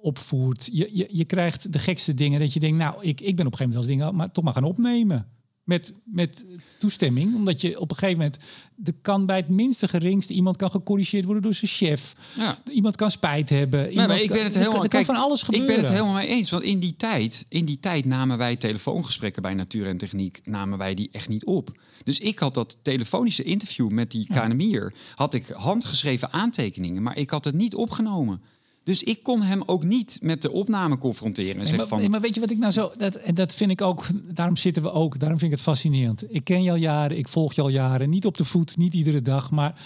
opvoert. Je, je, je krijgt de gekste dingen dat je denkt, nou, ik, ik ben op een gegeven moment als dingen maar toch maar gaan opnemen. Met, met toestemming, omdat je op een gegeven moment de kan bij het minste geringste iemand kan gecorrigeerd worden door zijn chef. Ja. Iemand kan spijt hebben. Iemand nee, ik ben het helemaal. Kan, van alles gebeuren. Ik ben het helemaal mee eens, want in die tijd, in die tijd namen wij telefoongesprekken bij Natuur en Techniek, namen wij die echt niet op. Dus ik had dat telefonische interview met die KNMI'er, had ik handgeschreven aantekeningen, maar ik had het niet opgenomen. Dus ik kon hem ook niet met de opname confronteren. En nee, maar, van... maar weet je wat ik nou zo. Dat, en dat vind ik ook. Daarom zitten we ook. Daarom vind ik het fascinerend. Ik ken je al jaren. Ik volg je al jaren. Niet op de voet, niet iedere dag. Maar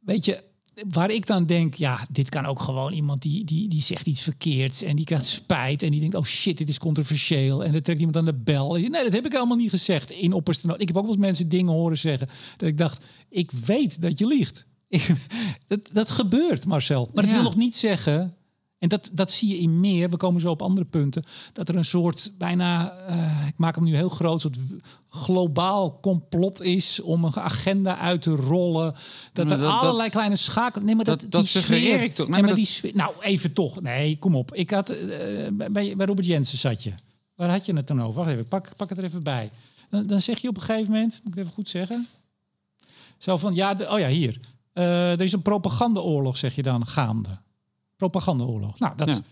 weet je. Waar ik dan denk, ja, dit kan ook gewoon iemand die, die, die zegt iets verkeerds en die krijgt spijt en die denkt, oh shit, dit is controversieel. En dan trekt iemand aan de bel. Nee, dat heb ik helemaal niet gezegd in opperste Ik heb ook wel eens mensen dingen horen zeggen dat ik dacht, ik weet dat je liegt. Dat, dat gebeurt, Marcel. Maar dat wil nog niet zeggen. En dat, dat zie je in meer, we komen zo op andere punten, dat er een soort bijna, uh, ik maak hem nu heel groot, soort globaal complot is om een agenda uit te rollen. Dat er allerlei kleine schakels. Nee, maar dat, dat, dat suggereer ik toch? Nee, maar, die sfeer, nou, even toch. Nee, kom op. Ik had uh, bij, bij Robert Jensen zat je. Waar had je het dan over? Wacht even, pak, pak het er even bij. Dan, dan zeg je op een gegeven moment, moet ik het even goed zeggen. Zo van, ja, de, oh ja, hier. Uh, er is een propagandaoorlog, zeg je dan, gaande. Propagandaoorlog. Nou, dat,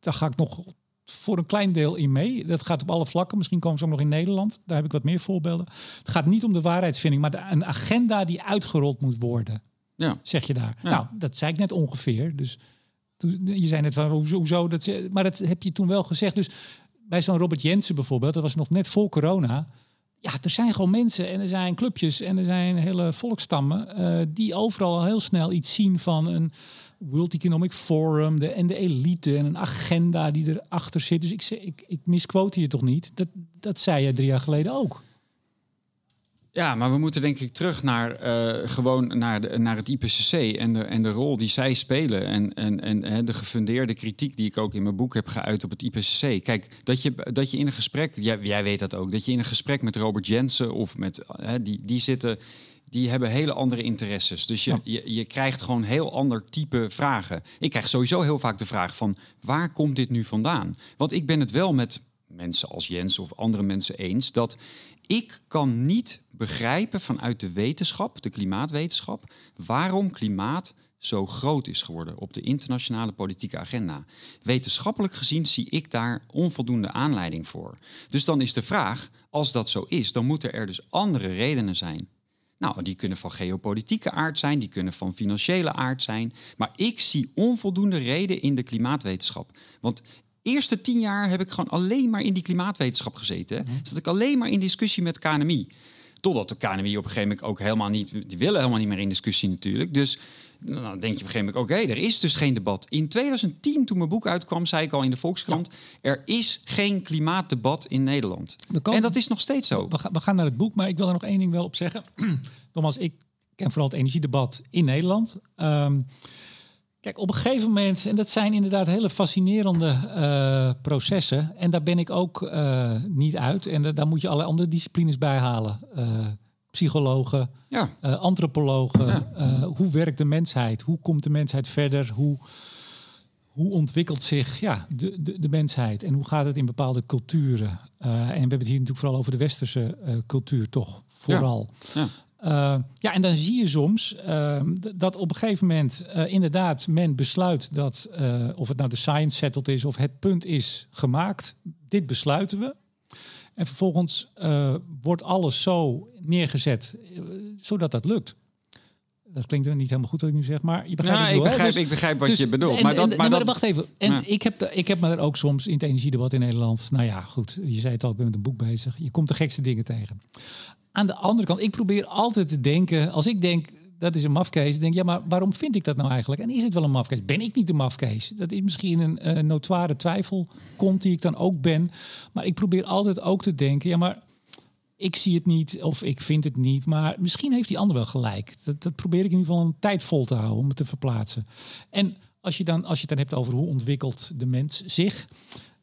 daar ga ik nog voor een klein deel in mee. Dat gaat op alle vlakken. Misschien komen ze ook nog in Nederland. Daar heb ik wat meer voorbeelden. Het gaat niet om de waarheidsvinding, maar de, een agenda die uitgerold moet worden. Ja. Zeg je daar. Nou, dat zei ik net ongeveer. Dus je zei net van hoezo, dat, maar dat heb je toen wel gezegd. Dus bij zo'n Robert Jensen bijvoorbeeld, dat was nog net voor corona ja, er zijn gewoon mensen en er zijn clubjes en er zijn hele volkstammen uh, die overal al heel snel iets zien van een World Economic Forum de, en de elite en een agenda die erachter zit. Dus ik, ik, ik misquote je toch niet? Dat, dat zei je drie jaar geleden ook. Ja, maar we moeten denk ik terug naar uh, gewoon naar, de, naar het IPCC en de, en de rol die zij spelen. En, en, en hè, de gefundeerde kritiek die ik ook in mijn boek heb geuit op het IPCC. Kijk, dat je, dat je in een gesprek, jij, jij weet dat ook, dat je in een gesprek met Robert Jensen of met hè, die, die zitten die hebben hele andere interesses. Dus je, je, je, krijgt gewoon heel ander type vragen. Ik krijg sowieso heel vaak de vraag van waar komt dit nu vandaan? Want ik ben het wel met mensen als Jens of andere mensen eens dat ik kan niet begrijpen vanuit de wetenschap, de klimaatwetenschap, waarom klimaat zo groot is geworden op de internationale politieke agenda. Wetenschappelijk gezien zie ik daar onvoldoende aanleiding voor. Dus dan is de vraag, als dat zo is, dan moeten er dus andere redenen zijn. Nou, die kunnen van geopolitieke aard zijn, die kunnen van financiële aard zijn. Maar ik zie onvoldoende reden in de klimaatwetenschap. Want eerste tien jaar heb ik gewoon alleen maar in die klimaatwetenschap gezeten. Mm Zat ik alleen maar in discussie met KNMI. Totdat de KNMI op een gegeven moment ook helemaal niet... Die willen helemaal niet meer in discussie natuurlijk. Dus nou, dan denk je op een gegeven moment... Oké, er is dus geen debat. In 2010, toen mijn boek uitkwam, zei ik al in de Volkskrant... er is geen klimaatdebat in Nederland. en dat is nog steeds zo. We, we, gaan naar het boek, maar ik wil er nog één ding wel op zeggen. Nogmaals, ik ken vooral het energiedebat in Nederland... Um, Kijk, op een gegeven moment, en dat zijn inderdaad hele fascinerende uh, processen. En daar ben ik ook uh, niet uit. En daar moet je alle andere disciplines bij halen. Uh, psychologen, ja. antropologen. Ja. hoe werkt de mensheid? Hoe komt de mensheid verder? Hoe, hoe ontwikkelt zich ja, de, de, de mensheid? En hoe gaat het in bepaalde culturen? en we hebben het hier natuurlijk vooral over de westerse cultuur, toch? Vooral. Ja. Uh, ja, en dan zie je soms uh, dat op een gegeven moment uh, inderdaad men besluit dat, of het nou de science settled is of het punt is gemaakt, dit besluiten we. En vervolgens wordt alles zo neergezet zodat dat lukt. Dat klinkt er niet helemaal goed wat ik nu zeg, maar je begrijpt. Ja, ik, begrijp, dus, ik begrijp wat dus je bedoelt. maar, dat, maar, dat, wacht even. En ik, heb, ik heb me er ook soms in het energiedebat in Nederland. Nou ja, goed. Je zei het al, ik ben met een boek bezig. Je komt de gekste dingen tegen. Aan de andere kant, ik probeer altijd te denken, als ik denk dat is een mafkees, denk ja, maar waarom vind ik dat nou eigenlijk? En is het wel een mafkees? Ben ik niet de mafkees? Dat is misschien een uh, notoire twijfel, kont die ik dan ook ben. Maar ik probeer altijd ook te denken, ja, maar ik zie het niet of ik vind het niet, maar misschien heeft die ander wel gelijk. Dat, dat probeer ik in ieder geval een tijd vol te houden om het te verplaatsen. En als je, dan, als je het dan hebt over hoe ontwikkelt de mens zich,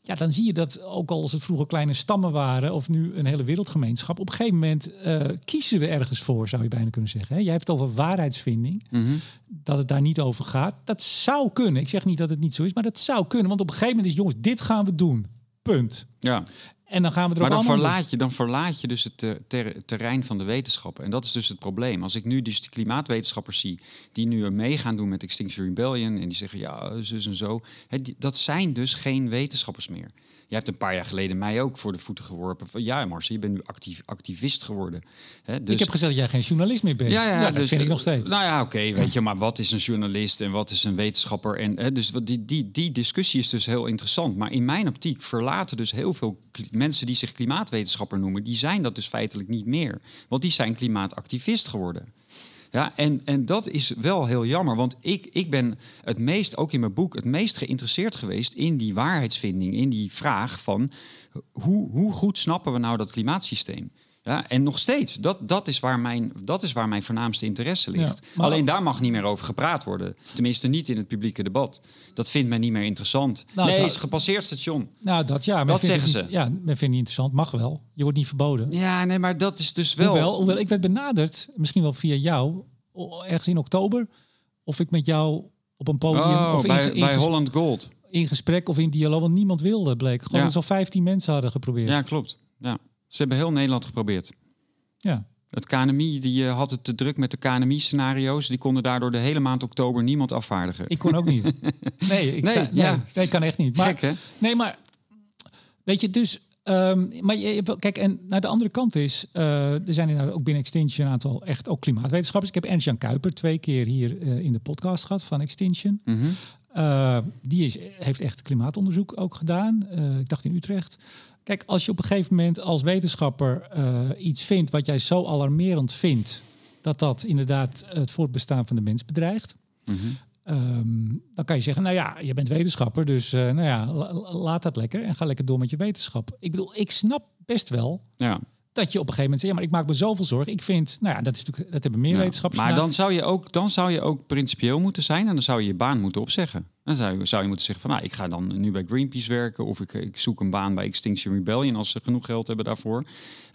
ja, dan zie je dat ook al als het vroeger kleine stammen waren of nu een hele wereldgemeenschap, op een gegeven moment uh, kiezen we ergens voor, zou je bijna kunnen zeggen. Hè? Jij hebt het over waarheidsvinding, mhm. dat het daar niet over gaat. Dat zou kunnen. Ik zeg niet dat het niet zo is, maar dat zou kunnen. Want op een gegeven moment is, jongens, dit gaan we doen. Punt. Ja. En dan gaan we er maar dan verlaat, je, dan verlaat je dus het terrein van de wetenschappen. En dat is dus het probleem. Als ik nu dus de klimaatwetenschappers zie die nu mee gaan doen met Extinction Rebellion en die zeggen ja, zus en zo. dat zijn dus geen wetenschappers meer. Je hebt een paar jaar geleden mij ook voor de voeten geworpen. Van, ja, Marcel, je bent nu actief, activist geworden. He, dus... Ik heb gezegd dat jij geen journalist meer bent. Ja, ja, dat dus, vind ik nog steeds. Nou ja, oké, weet je, maar wat is een journalist en wat is een wetenschapper? En, he, dus die, die, die discussie is dus heel interessant. Maar in mijn optiek verlaten dus heel veel mensen die zich klimaatwetenschapper noemen, die zijn dat dus feitelijk niet meer. Want die zijn klimaatactivist geworden. Ja, en, en dat is wel heel jammer, want ik, ik ben het meest, ook in mijn boek, het meest geïnteresseerd geweest in die waarheidsvinding, in die vraag van hoe, hoe goed snappen we nou dat klimaatsysteem? Ja, en nog steeds, dat, dat, is waar mijn, dat is waar mijn voornaamste interesse ligt. Alleen daar mag niet meer over gepraat worden. Tenminste, niet in het publieke debat. Dat vindt men niet meer interessant. Nou, nee, is gepasseerd station. Nou, dat ja. Dat zeggen ze. Ja, men vindt niet interessant. Mag wel. Je wordt niet verboden. Ja, nee, maar dat is dus wel... Hoewel, hoewel ik werd benaderd, misschien wel via jou, ergens in oktober... of ik met jou op een podium... Oh, of bij, in, bij Holland Gold. In gesprek of in dialoog, want niemand wilde, bleek. Gewoon ja. dat al 15 mensen hadden geprobeerd. Ja, klopt. Ja. Ze hebben heel Nederland geprobeerd. Ja. Het KNMI die uh, had het te druk met de KNMI-scenario's. Die konden daardoor de hele maand oktober niemand afvaardigen. Ik kon ook niet. Nee, ik, sta, nee, ja. nee, kan echt niet. Maar, Gek, hè? Nee, maar weet je, dus... Um, maar je, kijk, en naar de andere kant is, uh, er zijn inderdaad ook binnen Extinction een aantal echt ook klimaatwetenschappers. Ik heb Ernst-Jan Kuiper twee keer hier uh, in de podcast gehad van Extinction. Mm Uh, die is, heeft echt klimaatonderzoek ook gedaan. Ik dacht in Utrecht. Kijk, als je op een gegeven moment als wetenschapper uh, iets vindt wat jij zo alarmerend vindt, dat dat inderdaad het voortbestaan van de mens bedreigt. Mm -hmm. um, dan kan je zeggen, nou ja, je bent wetenschapper, dus nou ja, laat dat lekker en ga lekker door met je wetenschap. Ik bedoel, ik snap best wel ja dat je op een gegeven moment zegt, ja, maar ik maak me zoveel zorgen. Ik vind, nou ja, dat is natuurlijk, dat hebben meer ja, wetenschappers. Maar dan zou je ook, dan zou je ook principieel moeten zijn en dan zou je je baan moeten opzeggen. Dan zou je, zou je moeten zeggen van, nou, ik ga dan nu bij Greenpeace werken of ik, ik zoek een baan bij Extinction Rebellion als ze genoeg geld hebben daarvoor.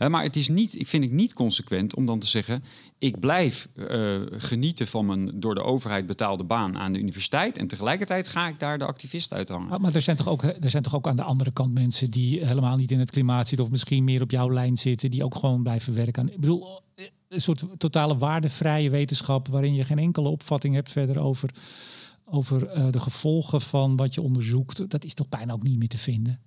maar het is niet, ik vind ik niet consequent om dan te zeggen, ik blijf uh, genieten van mijn door de overheid betaalde baan aan de universiteit en tegelijkertijd ga ik daar de activist uithangen. Maar, maar er zijn toch ook, er zijn toch ook aan de andere kant mensen die helemaal niet in het klimaat zitten of misschien meer op jouw lijn zitten, die ook gewoon blijven werken aan. Ik bedoel, een soort totale waardevrije wetenschap waarin je geen enkele opvatting hebt verder over over uh, de gevolgen van wat je onderzoekt, dat is toch bijna ook niet meer te vinden.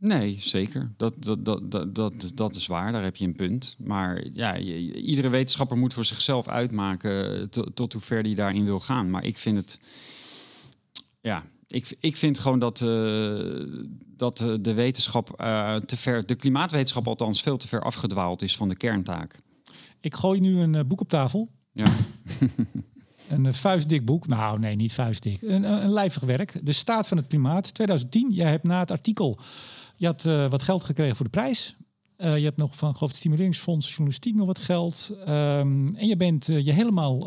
Nee, zeker. Dat, dat, dat, dat, dat, dat is waar, daar heb je een punt. Maar ja, je, iedere wetenschapper moet voor zichzelf uitmaken tot, tot hoe ver hij daarin wil gaan. Maar ik vind het. Ja, ik, ik vind gewoon dat, uh, dat de wetenschap uh, te ver, de klimaatwetenschap althans, veel te ver afgedwaald is van de kerntaak. Ik gooi nu een boek op tafel. Ja. Een eh, vuistdik boek. Nou, nee, niet vuistdik. Een, een lijvig werk. De staat van het klimaat. 2010. Jij hebt na het artikel... Je had uh, wat geld gekregen voor de prijs. Uh, je hebt nog van, geloof het Stimuleringsfonds Journalistiek nog wat geld. Um, en je bent je helemaal,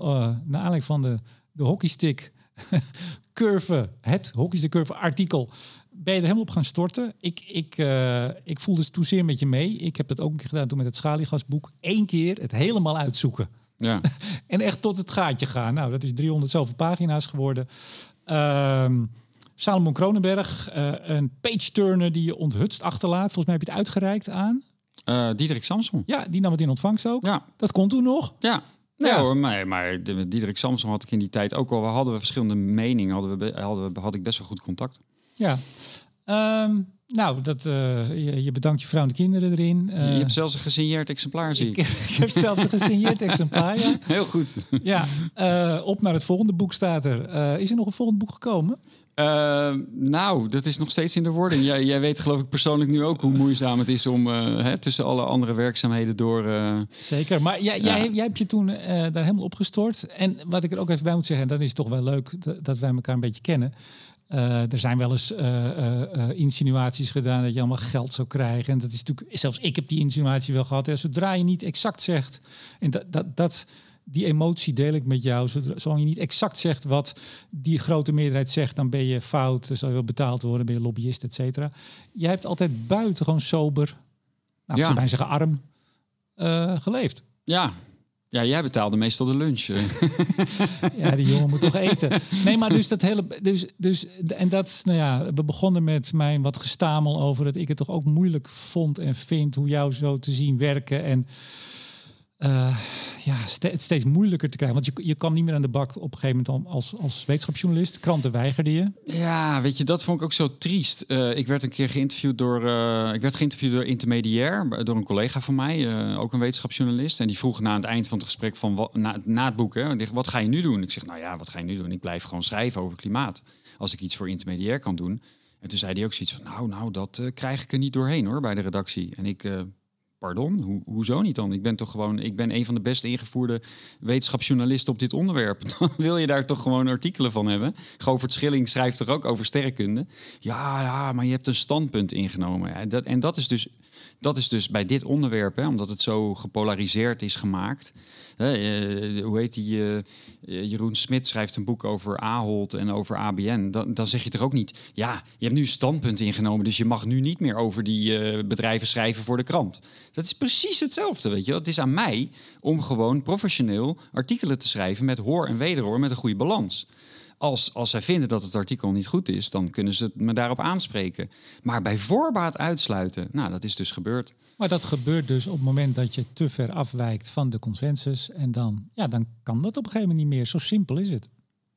naar aanleiding van de, de hockeystick curve, het hockeystick curve artikel, ben je er helemaal op gaan storten. Ik, ik, uh, ik voelde dus toen zeer met je mee. Ik heb dat ook een keer gedaan toen met het schaliegasboek. Eén keer het helemaal uitzoeken. Ja. en echt tot het gaatje gaan. Nou, dat is 300 zoveel pagina's geworden. Um, Salomon Kronenberg, uh, een page-turner die je onthutst achterlaat. Volgens mij heb je het uitgereikt aan... Uh, Diederik Samson. Ja, die nam het in ontvangst ook. Ja. Dat kon toen nog. Ja. Nee ja. hoor, maar, maar Diederik Samson had ik in die tijd ook al. We hadden we verschillende meningen, hadden we, hadden we, had ik best wel goed contact. Ja. Um, nou, dat, uh, je, je, bedankt je vrouw en de kinderen erin. Uh, je hebt zelfs een gesigneerd exemplaar, zie ik. Ik, ik heb zelfs een gesigneerd exemplaar, ja. Heel goed. Ja, uh, op naar het volgende boek staat er. is er nog een volgend boek gekomen? nou, dat is nog steeds in de wording. Jij, jij, weet geloof ik persoonlijk nu ook hoe moeizaam het is om hè, tussen alle andere werkzaamheden door... Zeker, maar jij, ja. jij, jij hebt je toen daar helemaal opgestort. En wat ik er ook even bij moet zeggen, en dat is toch wel leuk dat wij elkaar een beetje kennen... Uh, er zijn wel eens uh, uh, insinuaties gedaan dat je allemaal geld zou krijgen. En dat is natuurlijk, zelfs ik heb die insinuatie wel gehad. Hè. Zodra je niet exact zegt, en dat, dat, dat, die emotie deel ik met jou. Zolang je niet exact zegt wat die grote meerderheid zegt, dan ben je fout, dan zal je wel betaald worden, ben je lobbyist, et cetera. Jij hebt altijd buitengewoon sober, nou, ja. zou zeggen arm, geleefd. Ja, ja, jij betaalde meestal de lunch. ja, die jongen moet toch eten. Nee, maar dus dat hele. Dus, dus, en dat, nou ja, we begonnen met mijn wat gestamel over dat ik het toch ook moeilijk vond en vind hoe jou zo te zien werken. En uh, ja, het steeds moeilijker te krijgen. Want je, je kwam niet meer aan de bak op een gegeven moment als, als wetenschapsjournalist. Kranten weigerde je. Ja, weet je, dat vond ik ook zo triest. Uh, ik werd een keer geïnterviewd door, uh, ik werd geïnterviewd door Intermediair, door een collega van mij, ook een wetenschapsjournalist. En die vroeg na het eind van het gesprek van na, na het boek, hè, wat ga je nu doen? Ik zeg, nou ja, wat ga je nu doen? Ik blijf gewoon schrijven over klimaat. Als ik iets voor Intermediair kan doen. En toen zei hij ook zoiets van, nou, nou, dat krijg ik er niet doorheen hoor, bij de redactie. En ik Pardon, Ho hoezo niet dan? Ik ben toch gewoon, ik ben een van de best ingevoerde wetenschapsjournalisten op dit onderwerp. Dan wil je daar toch gewoon artikelen van hebben. Govert Schilling schrijft er ook over sterrenkunde. Ja, ja, maar je hebt een standpunt ingenomen. Ja, dat, en dat is dus dat is dus bij dit onderwerp, hè, omdat het zo gepolariseerd is gemaakt. Hè, uh, hoe heet die? Uh, Jeroen Smit schrijft een boek over Ahold en over ABN. Dan, dan zeg je toch ook niet, ja, je hebt nu een standpunt ingenomen, dus je mag nu niet meer over die uh, bedrijven schrijven voor de krant. Dat is precies hetzelfde, weet je. Het is aan mij om gewoon professioneel artikelen te schrijven met hoor en wederhoor, met een goede balans. Als, als zij vinden dat het artikel niet goed is, dan kunnen ze me daarop aanspreken. Maar bij voorbaat uitsluiten, nou, dat is dus gebeurd. Maar dat gebeurt dus op het moment dat je te ver afwijkt van de consensus. En dan, ja, dan kan dat op een gegeven moment niet meer. Zo simpel is het.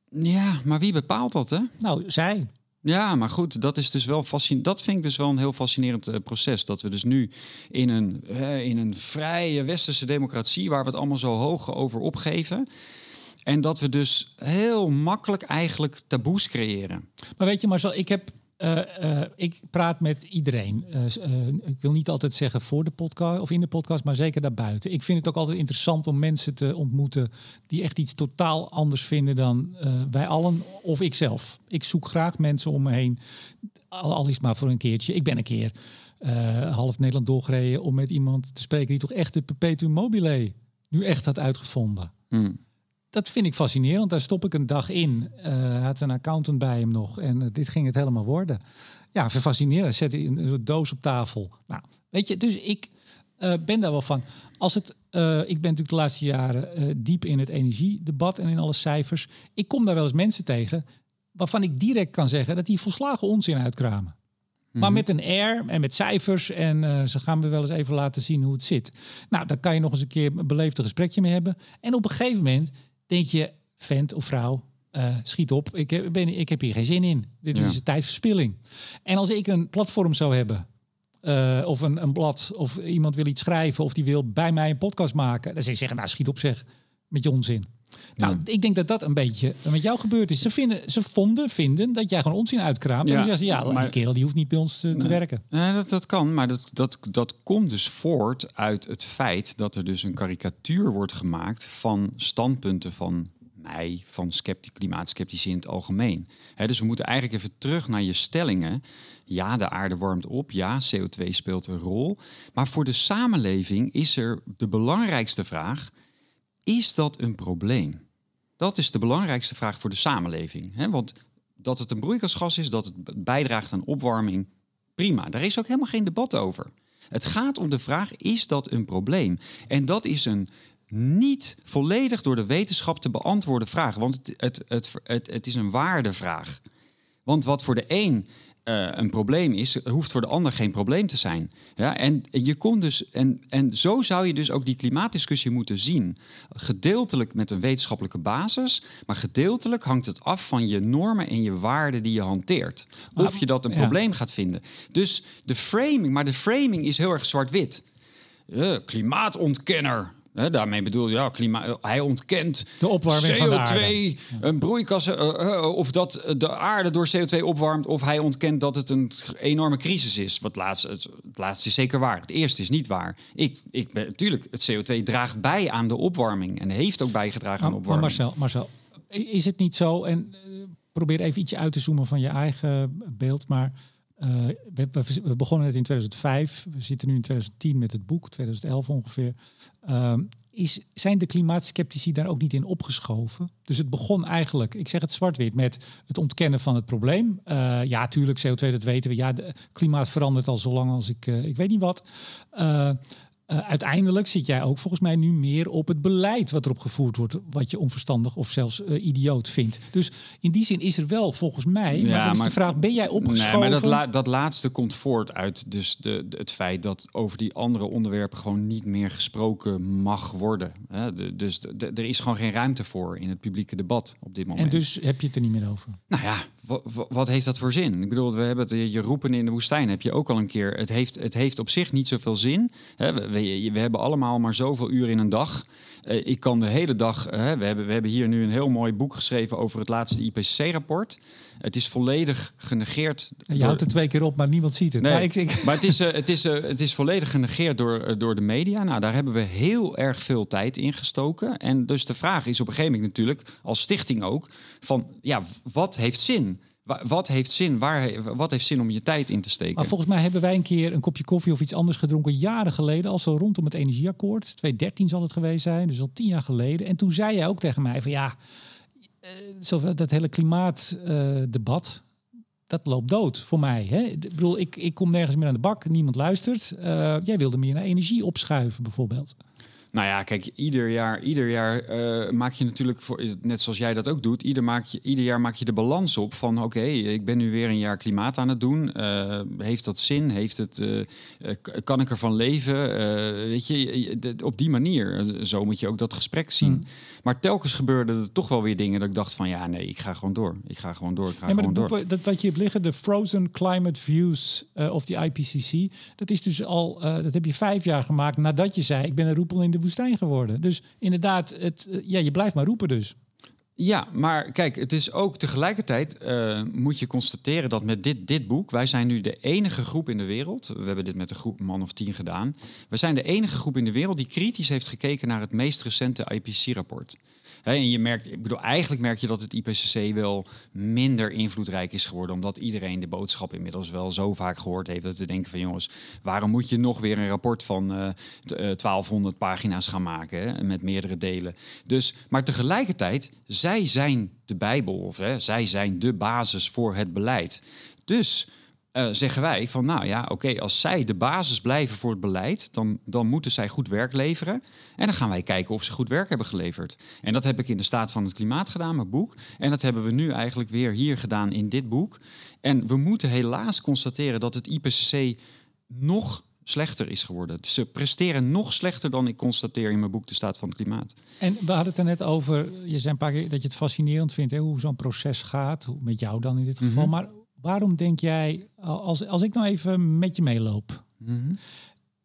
Ja, maar wie bepaalt dat, hè? Nou, zij. Ja, maar goed, dat is dus wel fascinerend. Dat vind ik dus wel een heel fascinerend uh, proces. Dat we dus nu in een, uh, in een vrije westerse democratie, waar we het allemaal zo hoog over opgeven En dat we dus heel makkelijk eigenlijk taboes creëren. Maar weet je, Marcel, ik heb uh, ik praat met iedereen. Uh, ik wil niet altijd zeggen voor de podcast of in de podcast, maar zeker daarbuiten. Ik vind het ook altijd interessant om mensen te ontmoeten die echt iets totaal anders vinden dan wij allen of ik zelf. Ik zoek graag mensen om me heen, al, al is het maar voor een keertje. Ik ben een keer half Nederland doorgereden om met iemand te spreken die toch echt de perpetuum mobile nu echt had uitgevonden. Mm dat vind ik fascinerend. Daar stop ik een dag in. Uh, had een accountant bij hem nog. En uh, dit ging het helemaal worden. Ja, fascinerend. Zet een, een doos op tafel. Nou, weet je, dus ik uh, ben daar wel van. Als het, ik ben natuurlijk de laatste jaren diep in het energiedebat en in alle cijfers. Ik kom daar wel eens mensen tegen waarvan ik direct kan zeggen dat die volslagen onzin uitkramen. Maar mhm. met een R en met cijfers. En uh, ze gaan we wel eens even laten zien hoe het zit. Nou, daar kan je nog eens een keer een beleefde gesprekje mee hebben. En op een gegeven moment denk je, vent of vrouw, uh, schiet op. Ik heb, ben, ik heb hier geen zin in. Dit is een tijdverspilling. En als ik een platform zou hebben, uh, of een, een blad, of iemand wil iets schrijven, of die wil bij mij een podcast maken, dan zou je zeggen, nou schiet op zeg, met je onzin. Nou, ik denk dat dat een beetje met jou gebeurd is. Ze, vinden, ze vonden, vinden dat jij gewoon onzin uitkraamt. Ja, en dan zeggen ze, ja, maar, die kerel die hoeft niet bij ons te, te werken. Nee, dat, dat kan, maar dat, dat, dat komt dus voort uit het feit dat er dus een karikatuur wordt gemaakt van standpunten van mij, van klimaatskeptici in het algemeen. dus we moeten eigenlijk even terug naar je stellingen. Ja, de aarde warmt op. Ja, CO2 speelt een rol. Maar voor de samenleving is er de belangrijkste vraag is dat een probleem? Dat is de belangrijkste vraag voor de samenleving. Hè? Want dat het een broeikasgas is, dat het bijdraagt aan opwarming, prima. Daar is ook helemaal geen debat over. Het gaat om de vraag, is dat een probleem? En dat is een niet volledig door de wetenschap te beantwoorden vraag. Want het, het, het, het, het is een waardevraag. Want wat voor de een uh, een probleem is, hoeft voor de ander geen probleem te zijn. Ja, en je kon dus, en, en zo zou je dus ook die klimaatdiscussie moeten zien. Gedeeltelijk met een wetenschappelijke basis, maar gedeeltelijk hangt het af van je normen en je waarden die je hanteert. Of je dat een probleem gaat vinden. Dus de framing, maar de framing is heel erg zwart-wit. Uh, klimaatontkenner daarmee bedoel je, ja, klimaat, hij ontkent de opwarming CO2, een broeikasje, uh, uh, of dat de aarde door CO2 opwarmt, of hij ontkent dat het een enorme crisis is. Wat laatste, het, het, laatste is zeker waar. Het eerste is niet waar. Ik, ik ben, natuurlijk, het CO2 draagt bij aan de opwarming en heeft ook bijgedragen aan de opwarming. Maar Marcel, Marcel, is het niet zo? En probeer even ietsje uit te zoomen van je eigen beeld, maar. We, we, begonnen het in 2005, we zitten nu in 2010 met het boek, 2011 ongeveer. Ehm, is, zijn de klimaatskeptici daar ook niet in opgeschoven? Dus het begon eigenlijk, ik zeg het zwart-wit, met het ontkennen van het probleem. Uh, ja, tuurlijk, CO2, dat weten we. Ja, het klimaat verandert al zo lang als ik, uh, ik weet niet wat. Uh, uh, uiteindelijk zit jij ook volgens mij nu meer op het beleid wat erop gevoerd wordt, wat je onverstandig of zelfs uh, idioot vindt. Dus in die zin is er wel volgens mij, ja, maar dat is de vraag, ben jij opgeschoven? Nee, maar dat, la dat laatste komt voort uit dus de, het feit dat over die andere onderwerpen gewoon niet meer gesproken mag worden. Hè? De, dus er is gewoon geen ruimte voor in het publieke debat op dit moment. En dus heb je het er niet meer over? Nou ja, wat heeft dat voor zin? Ik bedoel, we hebben het, je roepen in de woestijn heb je ook al een keer. Het heeft, het heeft op zich niet zoveel zin. We, we, we hebben allemaal maar zoveel uur in een dag. Uh, ik kan de hele dag. Uh, we, hebben, we hebben hier nu een heel mooi boek geschreven over het laatste IPCC-rapport. Het is volledig genegeerd. Je door... houdt het twee keer op, maar niemand ziet het. Nee, maar, ik, ik... maar het, is, uh, het, is, het is volledig genegeerd door, door de media. Nou, daar hebben we heel erg veel tijd in gestoken. En dus de vraag is op een gegeven moment natuurlijk, als stichting ook, van ja, wat heeft zin? Wat heeft zin? Waar, wat heeft zin om je tijd in te steken? Maar volgens mij hebben wij een keer een kopje koffie of iets anders gedronken jaren geleden, al zo rondom het energieakkoord. 2013 zal het geweest zijn, dus al tien jaar geleden. En toen zei jij ook tegen mij van ja, eh, dat hele klimaatdebat, uh, dat loopt dood voor mij. Hè? Ik bedoel, ik, ik kom nergens meer aan de bak, niemand luistert. Uh, jij wilde meer naar energie opschuiven bijvoorbeeld. Nou ja, kijk, ieder jaar, ieder jaar uh, maak je natuurlijk, voor, net zoals jij dat ook doet, ieder, maak je, ieder jaar maak je de balans op van oké, ik ben nu weer een jaar klimaat aan het doen. Uh, heeft dat zin? Heeft het, uh, kan ik ervan leven? weet je, op die manier. Zo moet je ook dat gesprek zien. Hmm. Maar telkens gebeurden er toch wel weer dingen dat ik dacht van ja, nee, ik ga gewoon door. Ik ga gewoon door. Ik ga ja, maar gewoon door. dat wat je hebt liggen, de Frozen Climate Views of the IPCC, dat is dus al, dat heb je vijf jaar gemaakt nadat je zei, ik ben een roepel in de woestijn geworden. Dus inderdaad, het, ja, je blijft maar roepen dus. Ja, maar kijk, het is ook tegelijkertijd uh, moet je constateren dat met dit, dit boek, wij zijn nu de enige groep in de wereld, we hebben dit met een groep man of tien gedaan, we zijn de enige groep in de wereld die kritisch heeft gekeken naar het meest recente IPCC-rapport en je merkt, ik bedoel, eigenlijk merk je dat het IPCC wel minder invloedrijk is geworden, omdat iedereen de boodschap inmiddels wel zo vaak gehoord heeft dat ze denken van jongens, waarom moet je nog weer een rapport van uh, 1200 pagina's gaan maken hè, met meerdere delen? Dus, maar tegelijkertijd, zij zijn de Bijbel of hè, zij zijn de basis voor het beleid. Dus uh, zeggen wij van nou ja, oké, als zij de basis blijven voor het beleid, dan, dan moeten zij goed werk leveren. En dan gaan wij kijken of ze goed werk hebben geleverd. En dat heb ik in de staat van het klimaat gedaan, mijn boek. En dat hebben we nu eigenlijk weer hier gedaan in dit boek. En we moeten helaas constateren dat het IPCC nog slechter is geworden. Ze presteren nog slechter dan ik constateer in mijn boek De Staat van het Klimaat. En we hadden het er net over, je zei een paar keer dat je het fascinerend vindt, hè, hoe zo'n proces gaat, met jou dan in dit geval. Mhm. Maar waarom denk jij, als, als ik nou even met je meeloop mhm.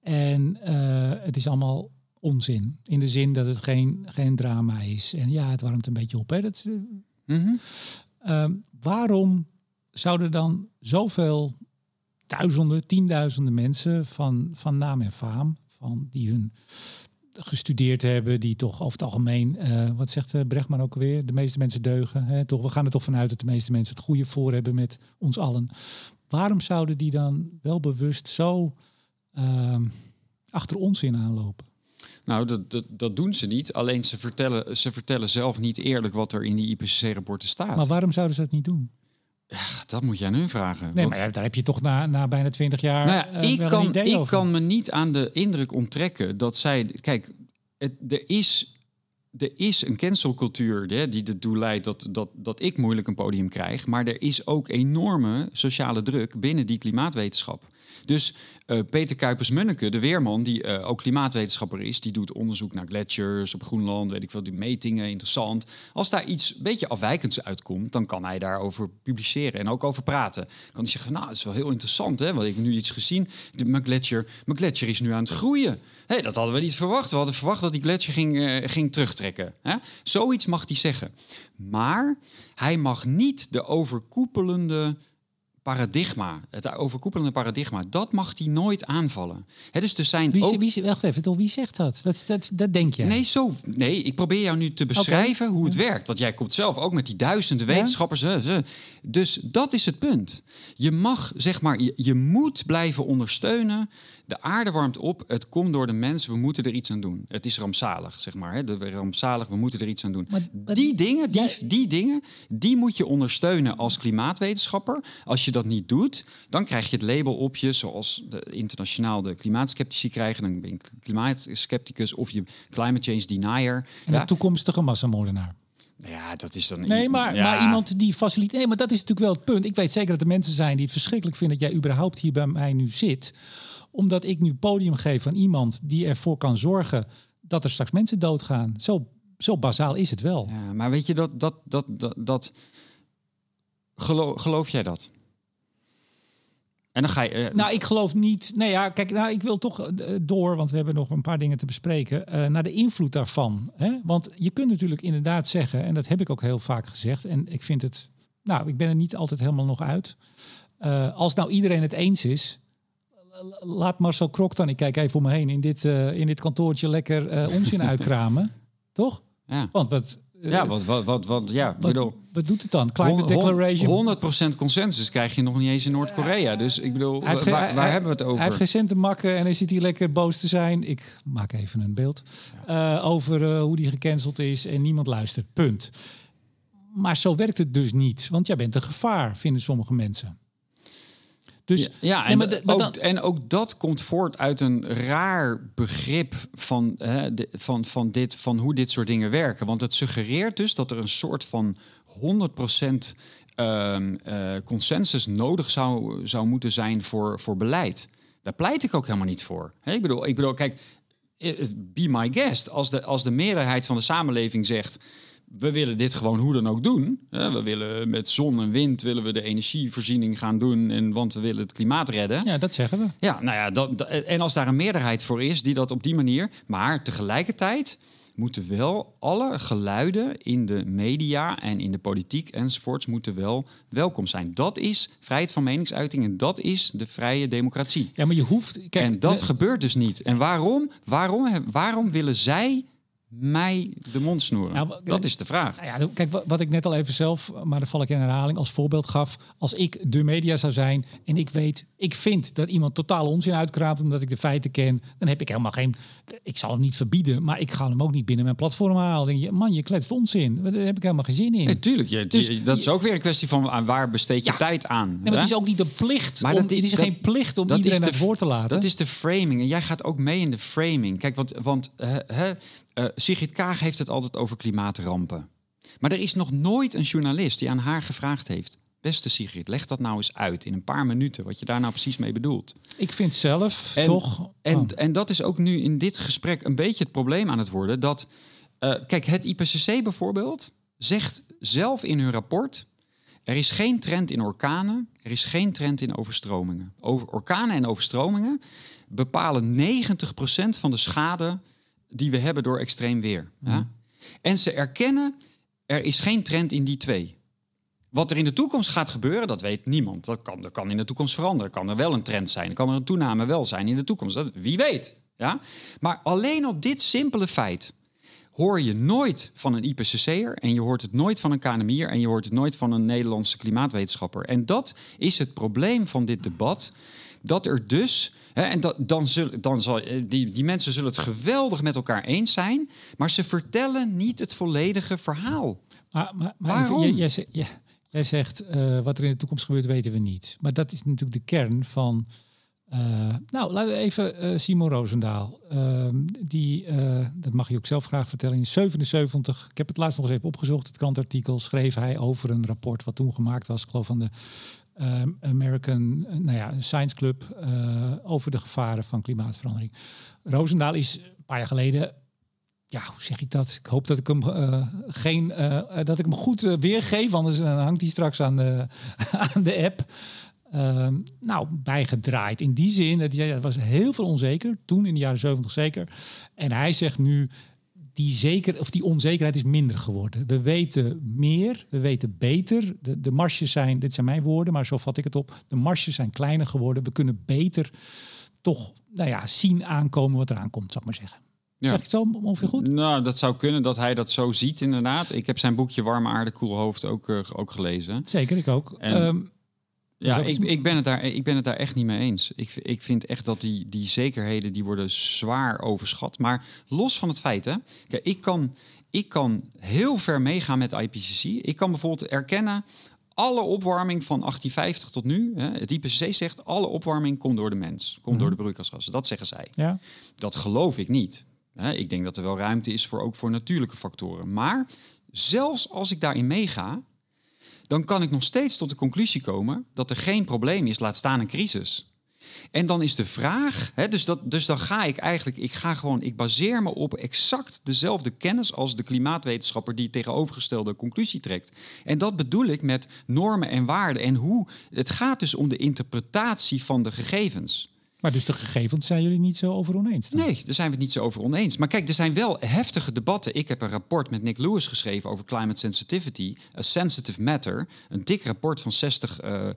en uh, het is allemaal onzin, in de zin dat het geen, geen drama is en ja, het warmt een beetje op. Hè? Dat, mm waarom zouden dan zoveel duizenden, tienduizenden mensen van, van naam en faam, van die hun gestudeerd hebben, die toch over het algemeen, uh, wat zegt uh, Brechtman ook weer, de meeste mensen deugen. Hè? Toch, we gaan er toch vanuit dat de meeste mensen het goede voor hebben met ons allen. Waarom zouden die dan wel bewust zo uh, achter ons in aanlopen? Nou, dat, dat, dat doen ze niet. Alleen ze vertellen, ze vertellen zelf niet eerlijk wat er in die IPCC-rapporten staat. Maar waarom zouden ze dat niet doen? Dat moet je aan hun vragen. Nee, maar daar heb je toch na, na bijna twintig jaar. Nou ja, uh, ik kan, ik kan me niet aan de indruk onttrekken dat zij. Kijk, het, er is. Er is een cancelcultuur hè, die ertoe leidt dat, dat, dat ik moeilijk een podium krijg. Maar er is ook enorme sociale druk binnen die klimaatwetenschap. Dus uh, Peter Kuipers-Munneke, de weerman, die uh, ook klimaatwetenschapper is, die doet onderzoek naar gletsjers op Groenland, weet ik veel, die metingen, interessant. Als daar iets een beetje afwijkends uitkomt, dan kan hij daarover publiceren en ook over praten. Kan hij zeggen, nou, dat is wel heel interessant, hè, want ik heb nu iets gezien. De, mijn, gletsjer, is nu aan het groeien. Hey, dat hadden we niet verwacht. We hadden verwacht dat die gletsjer ging, uh, ging terugtrekken. Hè? Zoiets mag hij zeggen. Maar hij mag niet de overkoepelende paradigma, het overkoepelende paradigma, dat mag hij nooit aanvallen. Het is dus zijn wie, ook... wie, wacht even, toch, wie zegt dat? Dat, dat? dat denk jij? Nee, zo, nee, ik probeer jou nu te beschrijven hoe het werkt. Want jij komt zelf ook met die duizenden wetenschappers. Ze, Dus dat is het punt. Je mag, zeg maar, je, je moet blijven ondersteunen de aarde warmt op, het komt door de mens, we moeten er iets aan doen. Het is rampzalig, zeg maar. Hè? De, rampzalig, we moeten er iets aan doen. Maar, die dingen, die, die dingen, die moet je ondersteunen als klimaatwetenschapper. Als je dat niet doet, dan krijg je het label op je, zoals de, internationaal de klimaatskeptici krijgen. Dan ben je klimaatskepticus of je climate change denier. En ja. toekomstige massamoordenaar. Ja, dat is dan. Nee, maar, maar iemand die faciliteert. Nee, maar dat is natuurlijk wel het punt. Ik weet zeker dat er mensen zijn die het verschrikkelijk vinden dat jij überhaupt hier bij mij nu zit omdat ik nu podium geef aan iemand die ervoor kan zorgen dat er straks mensen doodgaan. Zo, zo bazaal is het wel. Ja, maar weet je dat, dat, dat, dat, dat geloof, geloof jij dat? En dan ga je. Uh, nou, ik geloof niet. Nee, ja, kijk, nou, ik wil toch uh, door, want we hebben nog een paar dingen te bespreken. Uh, naar de invloed daarvan. Hè? Want je kunt natuurlijk inderdaad zeggen, en dat heb ik ook heel vaak gezegd. En ik vind het. Nou, ik ben er niet altijd helemaal nog uit. als nou iedereen het eens is, laat Marcel Krok dan, ik kijk even om me heen, in dit, in dit kantoortje lekker onzin uitkramen. Toch? Ja. Want wat... Ja, wat, wat, wat, wat, ja, wat, bedoel, wat doet het dan? Climate Declaration? 100% consensus krijg je nog niet eens in Noord-Korea. Dus ik bedoel, waar, waar hij, hebben we het over? Hij heeft geen te makken en hij zit hier lekker boos te zijn. Ik maak even een beeld. Ja. over hoe die gecanceld is en niemand luistert. Punt. Maar zo werkt het dus niet. Want jij bent een gevaar, vinden sommige mensen. Dus, ja, en, maar ook, en ook dat komt voort uit een raar begrip van, hè, de, van, van, dit, van hoe dit soort dingen werken. Want het suggereert dus dat er een soort van 100% um, uh, consensus nodig zou, zou moeten zijn voor, voor beleid. Daar pleit ik ook helemaal niet voor. Hè, ik, bedoel, ik bedoel, kijk, be my guest. Als de, als de meerderheid van de samenleving zegt we willen dit gewoon hoe dan ook doen. We willen met zon en wind willen we de energievoorziening gaan doen. En, want we willen het klimaat redden. Ja, dat zeggen we. Ja, nou ja, dat, en als daar een meerderheid voor is die dat op die manier. Maar tegelijkertijd moeten wel alle geluiden in de media en in de politiek enzovoorts moeten wel welkom zijn. Dat is vrijheid van meningsuiting en dat is de vrije democratie. Ja, maar je hoeft. Kijk, en dat de- gebeurt dus niet. En waarom? Waarom, waarom willen zij mij de mond snoeren? Nou, dat is de vraag. Nou ja, kijk, wa- wat ik net al even zelf, maar dan val ik in herhaling, als voorbeeld gaf. Als ik de media zou zijn en ik weet, ik vind dat iemand totaal onzin uitkraamt omdat ik de feiten ken, dan heb ik helemaal geen, ik zal hem niet verbieden, maar ik ga hem ook niet binnen mijn platform halen. Denk je, man, je kletst onzin. Daar heb ik helemaal geen zin in. Natuurlijk, je, Dus dat is ook weer een kwestie van aan waar besteed je Ja. tijd aan. Nee, maar het is ook niet de plicht. Maar om, dat is- het is dat- geen plicht om iedereen de het woord te laten. Dat is de framing. En jij gaat ook mee in de framing. Kijk, want, want hè, eh, Sigrid Kaag heeft het altijd over klimaatrampen. Maar er is nog nooit een journalist die aan haar gevraagd heeft... Beste Sigrid, leg dat nou eens uit in een paar minuten... wat je daar nou precies mee bedoelt. Ik vind zelf En, toch. En, oh. en dat is ook nu in dit gesprek een beetje het probleem aan het worden. Dat, eh, kijk, het IPCC bijvoorbeeld zegt zelf in hun rapport... er is geen trend in orkanen, er is geen trend in overstromingen. Over, orkanen en overstromingen bepalen 90% van de schade die we hebben door extreem weer. Ja? En ze erkennen, er is geen trend in die twee. Wat er in de toekomst gaat gebeuren, dat weet niemand. Dat kan, dat kan in de toekomst veranderen. Kan er wel een trend zijn. Kan er een toename wel zijn in de toekomst. Dat, wie weet. Ja? Maar alleen al dit simpele feit hoor je nooit van een IPCC'er... en je hoort het nooit van een KNMI'er... en je hoort het nooit van een Nederlandse klimaatwetenschapper. En dat is het probleem van dit debat. Dat er dus... Hè, en dat, dan zullen, dan zal, eh, die, die mensen zullen het geweldig met elkaar eens zijn... maar ze vertellen niet het volledige verhaal. Maar, maar, maar Waarom? even, jij, zegt, eh, wat er in de toekomst gebeurt, weten we niet. Maar dat is natuurlijk de kern van... eh, nou, laten we even eh, Simon Roosendaal. Ehm, die, dat mag je ook zelf graag vertellen. In 77, ik heb het laatst nog eens even opgezocht, het krantartikel, schreef hij over een rapport wat toen gemaakt was, ik geloof van de ehm, American eh, nou ja, Science Club, eh, over de gevaren van klimaatverandering. Roosendaal is een paar jaar geleden ja, hoe zeg ik dat? Ik hoop dat ik hem eh, geen dat ik hem goed weergeef, anders hangt hij straks aan de, aan de app. Ehm, nou, bijgedraaid. In die zin, dat hij- er was heel veel onzeker, toen in de jaren 70 zeker. En hij zegt nu, die, zeker, of die onzekerheid is minder geworden. We weten meer, we weten beter. De, de marges zijn, dit zijn mijn woorden, maar zo vat ik het op. De marges zijn kleiner geworden. We kunnen beter toch nou ja, zien aankomen wat eraan komt, zal ik maar zeggen. Ja. Zeg ik het zo ongeveer goed? Nou, dat zou kunnen dat hij dat zo ziet, inderdaad. Ik heb zijn boekje Warme Aarde, Koel Hoofd ook, eh, ook gelezen. Zeker, ik ook. En- Ehm, Ja, dat is- ik, ik, ben het daar, ik ben het daar echt niet mee eens. Ik, ik vind echt dat die, die zekerheden die worden zwaar overschat. Maar los van het feit, hè, kijk, ik, kan, ik kan heel ver meegaan met IPCC. Ik kan bijvoorbeeld erkennen, alle opwarming van 1850 tot nu, hè, het IPCC zegt, alle opwarming komt door de mens, komt door de broeikasgassen. Dat zeggen zij. ja. Dat geloof ik niet. Hè, Ik denk dat er wel ruimte is voor ook voor natuurlijke factoren. Maar zelfs als ik daarin meega, dan kan ik nog steeds tot de conclusie komen dat er geen probleem is, laat staan een crisis. En dan is de vraag, hè, dus, dat, dus dan ga ik eigenlijk, ik ga gewoon, ik baseer me op exact dezelfde kennis als de klimaatwetenschapper die tegenovergestelde conclusie trekt. En dat bedoel ik met normen en waarden en hoe, het gaat dus om de interpretatie van de gegevens. Maar dus de gegevens zijn jullie niet zo over oneens? dan? Nee, daar zijn we het niet zo over oneens. Maar kijk, er zijn wel heftige debatten. Ik heb een rapport met Nick Lewis geschreven over climate sensitivity, a sensitive matter. Een dik rapport van 60 eh,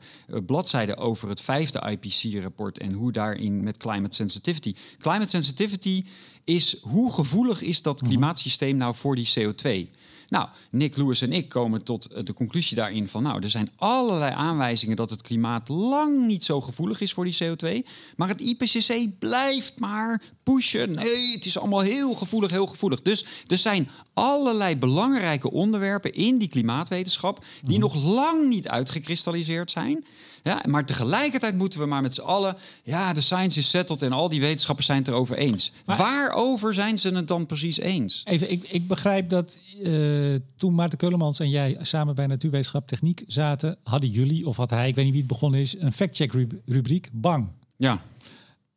bladzijden over het vijfde IPC-rapport en hoe daarin met climate sensitivity. Climate sensitivity is hoe gevoelig is dat klimaatsysteem nou voor die CO2? Nou, Nick Lewis en ik komen tot eh, de conclusie daarin van... nou, er zijn allerlei aanwijzingen dat het klimaat lang niet zo gevoelig is voor die CO2. Maar het IPCC blijft maar pushen. Nee, het is allemaal heel gevoelig, heel gevoelig. Dus er zijn allerlei belangrijke onderwerpen in die klimaatwetenschap... die nog lang niet uitgekristalliseerd zijn... Ja, maar tegelijkertijd moeten we maar met z'n allen... ja, de science is settled en al die wetenschappers zijn het erover eens. Maar- Waarover zijn ze het dan precies eens? Even, ik, ik begrijp dat eh, toen Maarten Keulemans en jij samen bij Natuurwetenschap Techniek zaten, hadden jullie, of had hij, ik weet niet wie het begonnen is, een fact-check rub- rubriek, bang. Ja,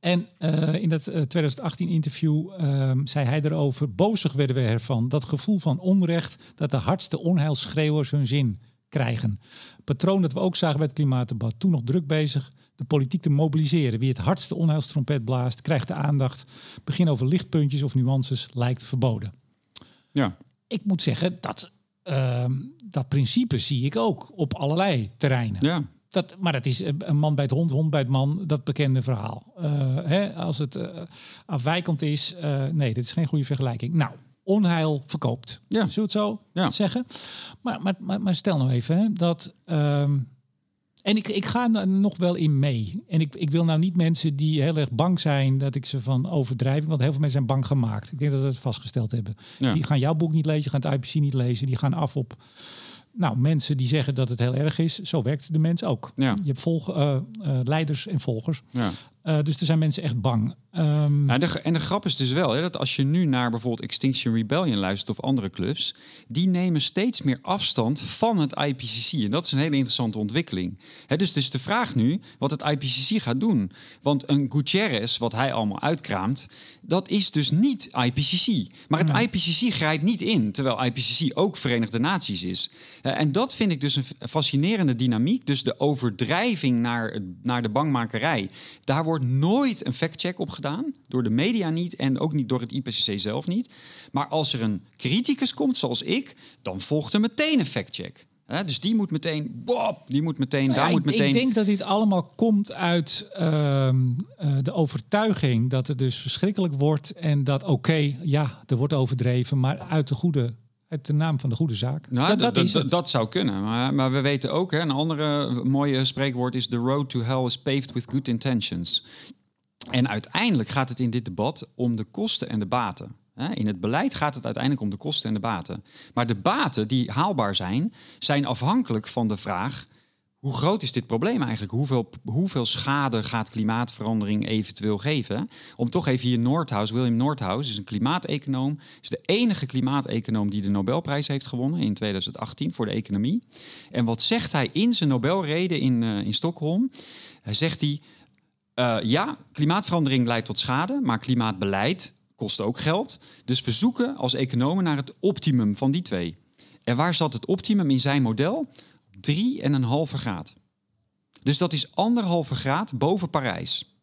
En eh, in dat eh, 2018 interview ehm, zei hij erover, bozig werden we ervan, dat gevoel van onrecht, dat de hardste onheilsschreeuwers hun zin krijgen. Patroon dat we ook zagen bij het klimaatdebat. Toen nog druk bezig de politiek te mobiliseren. Wie het hardste onheilstrompet blaast, krijgt de aandacht. Begin over lichtpuntjes of nuances lijkt verboden. Ja. Ik moet zeggen, dat, ehm, dat principe zie ik ook op allerlei terreinen. Ja. Dat, maar dat is een man bij het hond, hond bij het man, dat bekende verhaal. Eh, hè, als het eh, afwijkend is, eh, nee, dit is geen goede vergelijking. Nou, onheil verkoopt. Ja. Zullen we het zo Ja. zeggen? Maar, maar, maar, maar stel nou even hè, dat. ehm, en ik, ik ga er nog wel in mee. En ik, ik wil nou niet mensen die heel erg bang zijn dat ik ze van overdrijving. Want heel veel mensen zijn bang gemaakt. Ik denk dat we het vastgesteld hebben. Ja. Die gaan jouw boek niet lezen, gaan het IPC niet lezen. Die gaan af op nou, mensen die zeggen dat het heel erg is. Zo werkt de mens ook. Ja. Je hebt volg, eh, eh, leiders en volgers. Ja. Eh, dus er zijn mensen echt bang. Ehm, Nou, en de grap is dus wel hè, dat als je nu naar bijvoorbeeld Extinction Rebellion luistert of andere clubs, die nemen steeds meer afstand van het IPCC. En dat is een hele interessante ontwikkeling. Hè, dus, dus de vraag nu wat het IPCC gaat doen. Want een Gutierrez, wat hij allemaal uitkraamt, dat is dus niet IPCC. Maar het IPCC grijpt niet in, terwijl IPCC ook Verenigde Naties is. Eh, en dat vind ik dus een fascinerende dynamiek. Dus de overdrijving naar, naar de bangmakerij. Daar wordt nooit een factcheck op gedaan. Door de media niet en ook niet door het IPCC zelf niet. Maar als er een criticus komt, zoals ik, dan volgt er meteen een factcheck. Hè, dus die moet meteen, bop, die moet meteen, Nou daar moet ik, meteen... ik denk dat dit allemaal komt uit ehm, eh, de overtuiging dat het dus verschrikkelijk wordt en dat oké, ja, er wordt overdreven, maar uit de goede, uit de naam van de goede zaak. Nou, dat, dat, dat zou kunnen. Maar, maar we weten ook, hè, een andere mooie spreekwoord is... the road to hell is paved with good intentions. En uiteindelijk gaat het in dit debat om de kosten en de baten. In het beleid gaat het uiteindelijk om de kosten en de baten. Maar de baten die haalbaar zijn, zijn afhankelijk van de vraag... hoe groot is dit probleem eigenlijk? Hoeveel, hoeveel schade gaat klimaatverandering eventueel geven? Om toch even hier Nordhaus, William Nordhaus is een klimaateconoom. Is de enige klimaateconoom die de Nobelprijs heeft gewonnen in 2018 voor de economie. En wat zegt hij in zijn Nobelrede in, eh, in Stockholm? Hij zegt hij, eh, ja, klimaatverandering leidt tot schade, maar klimaatbeleid kost ook geld. Dus we zoeken als economen naar het optimum van die twee. En waar zat het optimum in zijn model? 3,5 graad. Dus dat is anderhalve graad boven Parijs.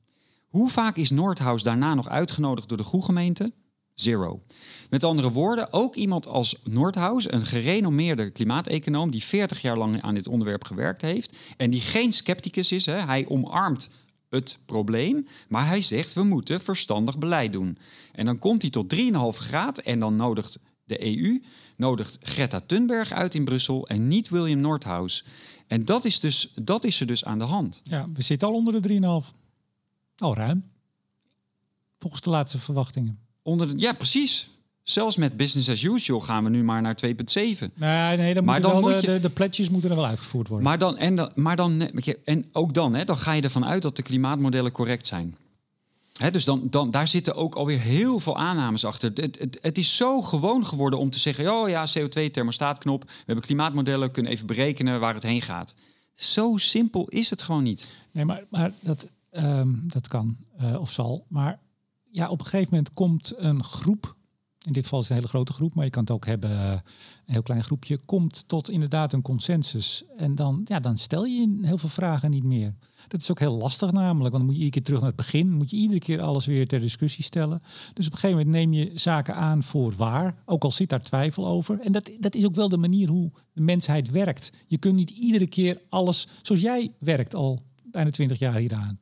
Hoe vaak is Noordhaus daarna nog uitgenodigd door de groegemeente? Zero. Met andere woorden, ook iemand als Noordhaus, een gerenommeerde klimaateconoom die 40 jaar lang aan dit onderwerp gewerkt heeft en die geen scepticus is, hè, hij omarmt het probleem, maar hij zegt we moeten verstandig beleid doen. En dan komt hij tot 3,5 graad en dan nodigt de EU nodigt Greta Thunberg uit in Brussel en niet William Nordhaus. En dat is, dus, dat is er dus aan de hand. Ja, we zitten al onder de 3,5. Al ruim. Volgens de laatste verwachtingen. Onder de, ja, precies. Zelfs met business as usual gaan we nu maar naar 2,7. Nee, nee, dan, Maar dan wel moet de, je- de, de pledges moeten er wel uitgevoerd worden. Maar dan, en, dan, maar dan, en ook dan, hè, dan ga je ervan uit dat de klimaatmodellen correct zijn. Hè, dus dan, dan, daar zitten ook alweer heel veel aannames achter. Het, het, het is zo gewoon geworden om te zeggen: oh ja, CO2-thermostaatknop. We hebben klimaatmodellen, kunnen even berekenen waar het heen gaat. Zo simpel is het gewoon niet. Nee, maar, maar dat, ehm, dat kan eh, of zal. Maar ja, op een gegeven moment komt een groep, in dit geval is het een hele grote groep, maar je kan het ook hebben, eh, een heel klein groepje, komt tot inderdaad een consensus. En dan, ja, dan stel je heel veel vragen niet meer. Dat is ook heel lastig namelijk, want dan moet je iedere keer terug naar het begin, moet je iedere keer alles weer ter discussie stellen. Dus op een gegeven moment neem je zaken aan voor waar, ook al zit daar twijfel over. En dat, dat is ook wel de manier hoe de mensheid werkt. Je kunt niet iedere keer alles, zoals jij werkt al bijna twintig jaar hieraan.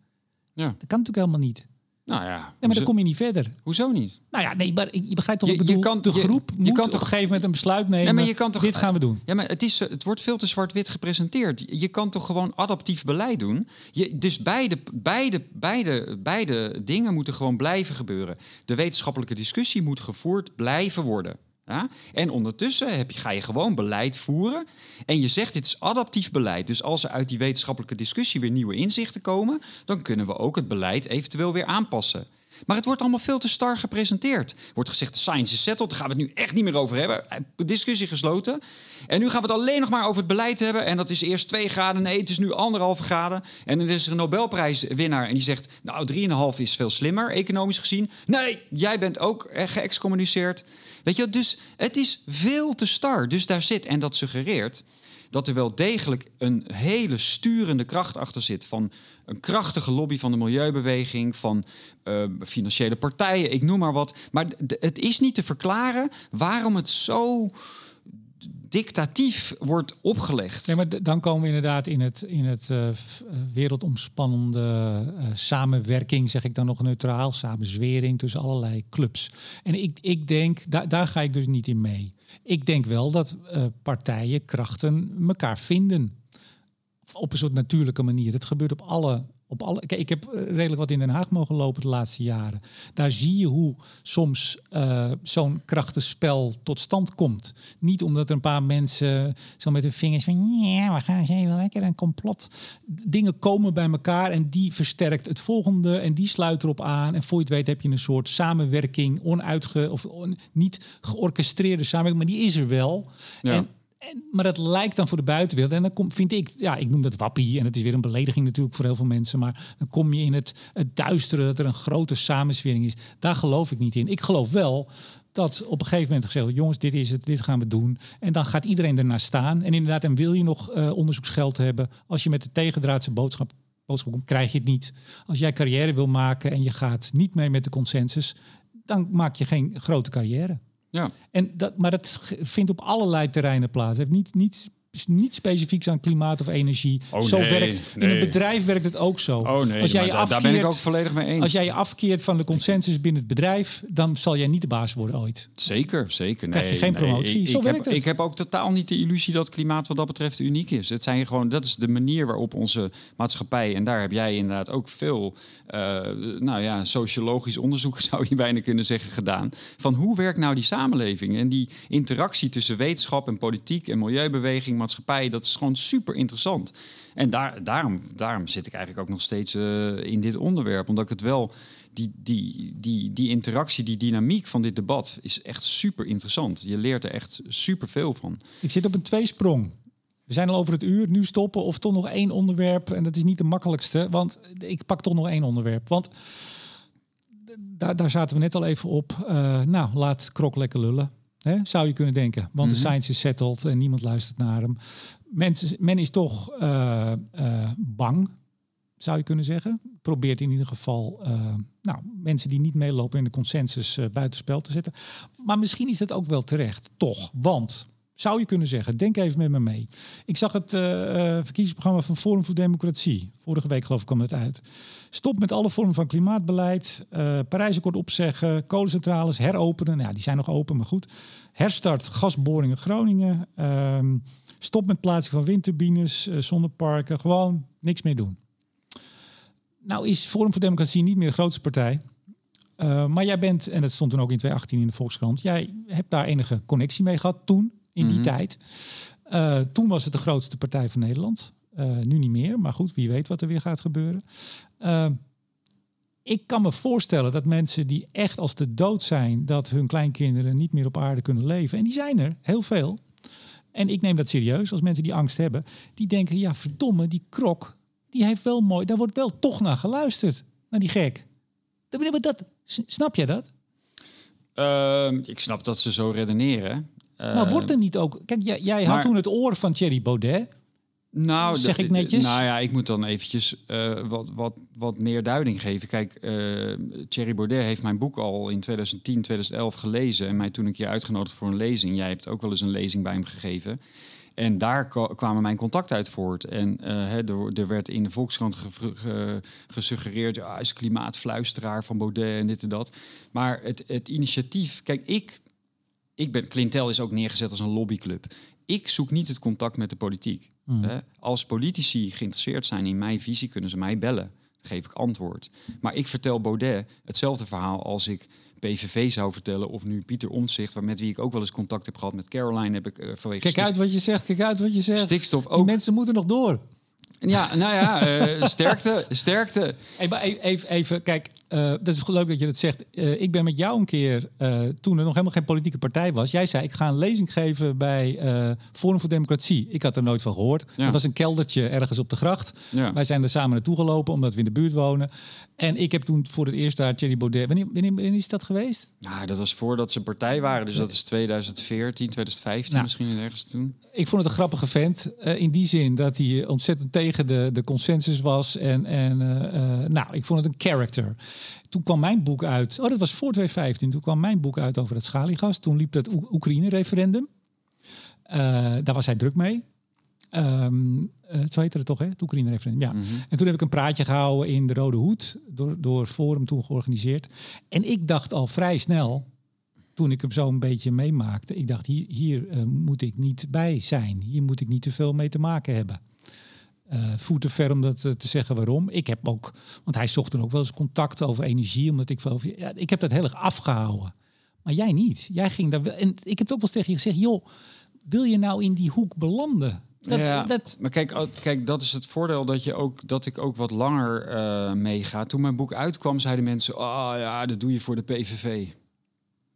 Ja. Dat kan natuurlijk helemaal niet. Nou ja, maar hoezo, dan kom je niet verder. hoezo niet? Nou ja, nee, maar ik- je begrijpt toch Je- wat ik je bedoel? kan- de je- groep je moet kan op toch- een gegeven moment een besluit nemen. Nee, maar je kan toch- dit gaan we doen. Ja, maar het, is, het wordt veel te zwart-wit gepresenteerd. Je kan toch gewoon adaptief beleid doen? Je, dus beide, beide, beide, beide dingen moeten gewoon blijven gebeuren. De wetenschappelijke discussie moet gevoerd blijven worden. Ja? En ondertussen heb je, ga je gewoon beleid voeren. En je zegt dit is adaptief beleid. Dus als er uit die wetenschappelijke discussie weer nieuwe inzichten komen... dan kunnen we ook het beleid eventueel weer aanpassen. Maar het wordt allemaal veel te star gepresenteerd. Er wordt gezegd, de science is settled, daar gaan we het nu echt niet meer over hebben. Eh, Discussie gesloten. En nu gaan we het alleen nog maar over het beleid hebben. En dat is eerst 2 graden, nee, het is nu anderhalve graden. En dan is er een Nobelprijswinnaar en die zegt... nou, 3,5 is veel slimmer, economisch gezien. Nee, jij bent ook eh, geëxcommuniceerd. Weet je, dus het is veel te star. Dus daar zit, en dat suggereert dat er wel degelijk een hele sturende kracht achter zit. Van een krachtige lobby van de milieubeweging, van uh, financiële partijen, ik noem maar wat. Maar het is niet te verklaren waarom het zo dictatief wordt opgelegd. Ja, maar dan komen we inderdaad in het, in het uh, wereldomspannende uh, samenwerking, zeg ik dan nog neutraal, samenzwering tussen allerlei clubs. En ik, ik denk, daar daar ga ik dus niet in mee. Ik denk wel dat partijen, krachten elkaar vinden. Op een soort natuurlijke manier. Het gebeurt op alle op alle, kijk, ik heb eh, redelijk wat in Den Haag mogen lopen de laatste jaren. Daar zie je hoe soms uh, zo'n krachtenspel tot stand komt. Niet omdat er een paar mensen zo met hun vingers van ja, we gaan eens even lekker een complot. Dingen komen bij elkaar en die versterkt het volgende en die sluit erop aan. En voor je het weet heb je een soort samenwerking, onuitge of niet georchestreerde samenwerking, maar die is er wel. Ja. En maar dat lijkt dan voor de buitenwereld. En dan vind ik, ja, ik noem dat wappie. En het is weer een belediging natuurlijk voor heel veel mensen. Maar dan kom je in het, het duistere dat er een grote samenswering is. Daar geloof ik niet in. Ik geloof wel dat op een gegeven moment gezegd wordt, jongens, dit is het, dit gaan we doen. En dan gaat iedereen ernaar staan. En inderdaad, en wil je nog uh, onderzoeksgeld hebben, als je met de tegendraadse boodschap, boodschap komt, krijg je het niet. Als jij carrière wil maken en je gaat niet mee met de consensus, dan maak je geen grote carrière. Ja. En dat, maar dat vindt op allerlei terreinen plaats. Heeft niet, niet niet specifiek aan klimaat of energie. Oh, zo nee, werkt nee. in een bedrijf werkt het ook zo. Oh nee, als jij je afkeert, daar ben ik ook volledig mee eens. Als jij je afkeert van de consensus binnen het bedrijf, dan zal jij niet de baas worden ooit. Zeker, zeker. Nee, Krijg je geen promotie. Ik, zo ik werkt heb, het. Ik heb ook totaal niet de illusie dat klimaat wat dat betreft uniek is. Het zijn gewoon, dat is de manier waarop onze maatschappij en daar heb jij inderdaad ook veel, uh, nou ja, sociologisch onderzoek zou je bijna kunnen zeggen gedaan. Van hoe werkt nou die samenleving en die interactie tussen wetenschap en politiek en milieubeweging, maatschappij. Dat is gewoon super interessant. En daar, daarom, daarom zit ik eigenlijk ook nog steeds uh, in dit onderwerp. Omdat ik het wel, die, die, die, die interactie, die dynamiek van dit debat is echt super interessant. Je leert er echt super veel van. Ik zit op een tweesprong. We zijn al over het uur, nu stoppen of toch nog één onderwerp. En dat is niet de makkelijkste, want ik pak toch nog één onderwerp. Want daar, daar zaten we net al even op. Uh, nou, laat Krok lekker lullen. Zou je kunnen denken. Want de science is settled en niemand luistert naar hem. Mensen, men is toch uh, uh, bang, zou je kunnen zeggen. Probeert in ieder geval uh, nou, mensen die niet meelopen in de consensus buitenspel te zetten. Maar misschien is dat ook wel terecht, toch. Want, zou je kunnen zeggen, denk even met me mee. Ik zag het verkiezingsprogramma van Forum voor Democratie. Vorige week geloof ik kwam het uit. Stop met alle vormen van klimaatbeleid. Uh, Parijsakkoord opzeggen. Kolencentrales heropenen. Nou, die zijn nog open, maar goed. Herstart gasboringen Groningen. Uh, stop met plaatsing van windturbines, zonneparken. Gewoon niks meer doen. Nou is Forum voor Democratie niet meer de grootste partij. Maar jij bent, en dat stond toen ook in 2018 in de Volkskrant, jij hebt daar enige connectie mee gehad toen, in die mm -hmm. tijd. Uh, toen was het de grootste partij van Nederland. Uh, nu niet meer, maar goed, wie weet wat er weer gaat gebeuren. Uh, ik kan me voorstellen dat mensen die echt als de dood zijn, dat hun kleinkinderen niet meer op aarde kunnen leven. En die zijn er, heel veel. En ik neem dat serieus als mensen die angst hebben. Die denken, ja verdomme, die krok, die heeft wel mooi, daar wordt wel toch naar geluisterd. Naar die gek. Dat, dat, snap jij dat? Uh, ik snap dat ze zo redeneren. Maar wordt er niet ook... Kijk, jij, jij maar, had toen het oor van Thierry Baudet. Nou, zeg ik netjes. Nou ja, ik moet dan eventjes uh, wat, wat, wat meer duiding geven. Kijk, uh, Thierry Baudet heeft mijn boek al in 2010, 2011 gelezen. En mij toen een keer uitgenodigd voor een lezing. Jij hebt ook wel eens een lezing bij hem gegeven. En daar kwamen mijn contacten uit voort. En uh, er, er, werd in de Volkskrant ge, ge, gesuggereerd... Ja, is klimaatvluisteraar van Baudet en dit en dat. Maar het, het initiatief... Kijk, ik, ik ben... Clintel is ook neergezet als een lobbyclub. Ik zoek niet het contact met de politiek. Mm. Hè? Als politici geïnteresseerd zijn in mijn visie, kunnen ze mij bellen. Dan geef ik antwoord. Maar ik vertel Baudet hetzelfde verhaal als ik PVV zou vertellen... of nu Pieter Omtzigt, met wie ik ook wel eens contact heb gehad... met Caroline heb ik uh, vanwege... Kijk uit wat je zegt, kijk uit wat je zegt. Stikstof ook. Die mensen moeten nog door. Ja, nou ja, eh, sterkte, sterkte. Hey, maar e- even, even kijk, uh, dat is leuk dat je dat zegt. Uh, ik ben met jou een keer, toen er nog helemaal geen politieke partij was. Jij zei, ik ga een lezing geven bij Forum voor Democratie. Ik had er nooit van gehoord. Ja. Dat was een keldertje ergens op de gracht. Ja. Wij zijn er samen naartoe gelopen, omdat we in de buurt wonen. En ik heb toen voor het eerst daar Thierry Baudet... Wanneer, wanneer, wanneer is dat geweest? Nou, dat was voordat ze partij waren. Dus dat is 2014, 2015 nou, misschien ergens toen. Ik vond het een grappige vent. in die zin dat hij ontzettend tegen de, de consensus was. En, en nou, ik vond het een character toen kwam mijn boek uit. Oh, dat was voor 2015. Toen kwam mijn boek uit over het schaliegas. Toen liep het Oekraïne-referendum. Uh, daar was hij druk mee. Um, zo heette het toch, hè? Het Oekraïne-referendum. Ja. Mhm. En toen heb ik een praatje gehouden in de Rode Hoed. Door, door Forum toen georganiseerd. En ik dacht al vrij snel, toen ik hem zo een beetje meemaakte. Ik dacht, hier, hier uh, moet ik niet bij zijn. Hier moet ik niet te veel mee te maken hebben. Uh, voert te ver om dat uh, te zeggen waarom. Ik heb ook, want hij zocht er ook wel eens contact over energie, omdat ik wel, ja, ik heb dat heel erg afgehouden. Maar jij niet. Jij ging daar wel. En ik heb ook wel eens tegen je gezegd, joh, wil je nou in die hoek belanden? Dat, ja, dat... Maar kijk, kijk, dat is het voordeel dat, je ook, dat ik ook wat langer uh, meega. Toen mijn boek uitkwam, zeiden mensen: Oh ja, dat doe je voor de PVV.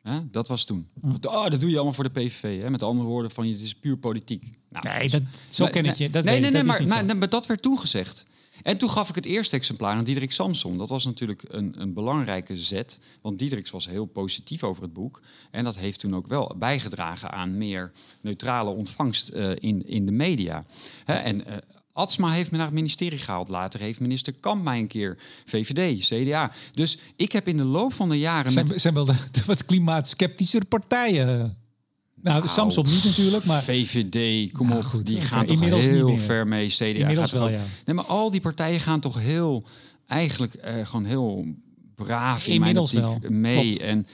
Hè? Dat was toen. Hm. Oh, dat doe je allemaal voor de PVV. Hè? Met andere woorden, van het is puur politiek. Nou, nee, dat, zo ken ik je. Dat nee, nee, nee, maar, maar, maar, dat werd toen gezegd. En toen gaf ik het eerste exemplaar aan Diederik Samson. Dat was natuurlijk een, een belangrijke zet. Want Diederik was heel positief over het boek. En dat heeft toen ook wel bijgedragen aan meer neutrale ontvangst uh, in, in de media. Hè? En uh, Atsma heeft me naar het ministerie gehaald. Later heeft minister Kamp mij een keer VVD, CDA. Dus ik heb in de loop van de jaren... Zijn, met... zijn wel de, de wat klimaatskeptische partijen... Nou, de Samsung niet natuurlijk, maar... VVD, kom op, goed, die gaan toch heel ver mee. CDA Inmiddels gaat wel, ja. Nee, maar al die partijen gaan toch heel, eigenlijk uh, gewoon heel braaf in Inmiddels mijn optiek mee. Klopt. En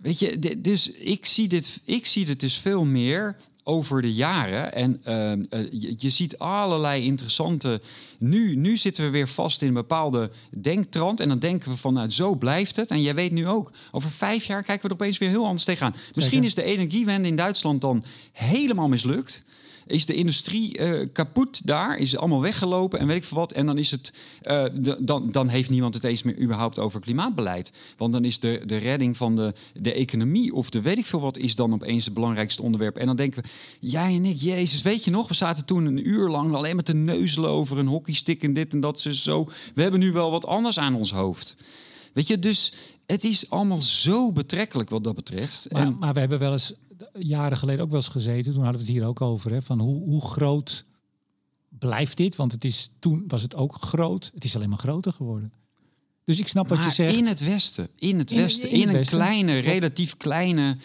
weet je, dus ik zie dit, ik zie dit dus veel meer over de jaren. En uh, je, je, ziet allerlei interessante. Nu, nu zitten we weer vast in een bepaalde denktrand. En dan denken we van, nou, zo blijft het. En jij weet nu ook, over vijf jaar kijken we er opeens weer heel anders tegenaan. Misschien is de energiewende in Duitsland dan helemaal mislukt is de industrie uh, kapot daar, is allemaal weggelopen en weet ik veel wat. En dan, is het, uh, de, dan, dan heeft niemand het eens meer überhaupt over klimaatbeleid. Want dan is de, de redding van de, de economie of de weet ik veel wat is dan opeens het belangrijkste onderwerp. En dan denken we, jij en ik, Jezus, weet je nog, we zaten toen een uur lang alleen met te neuzelen over een hockeystick en dit en dat. Ze zo. We hebben nu wel wat anders aan ons hoofd. Weet je, dus het is allemaal zo betrekkelijk wat dat betreft. Maar, en... maar we hebben wel eens jaren geleden ook wel eens gezeten. Toen hadden we het hier ook over. Hè, van hoe, hoe groot blijft dit? Want het is, toen was het ook groot. Het is alleen maar groter geworden. Dus ik snap wat je zegt. In het Westen. In het Westen. In, een kleine, relatief kleine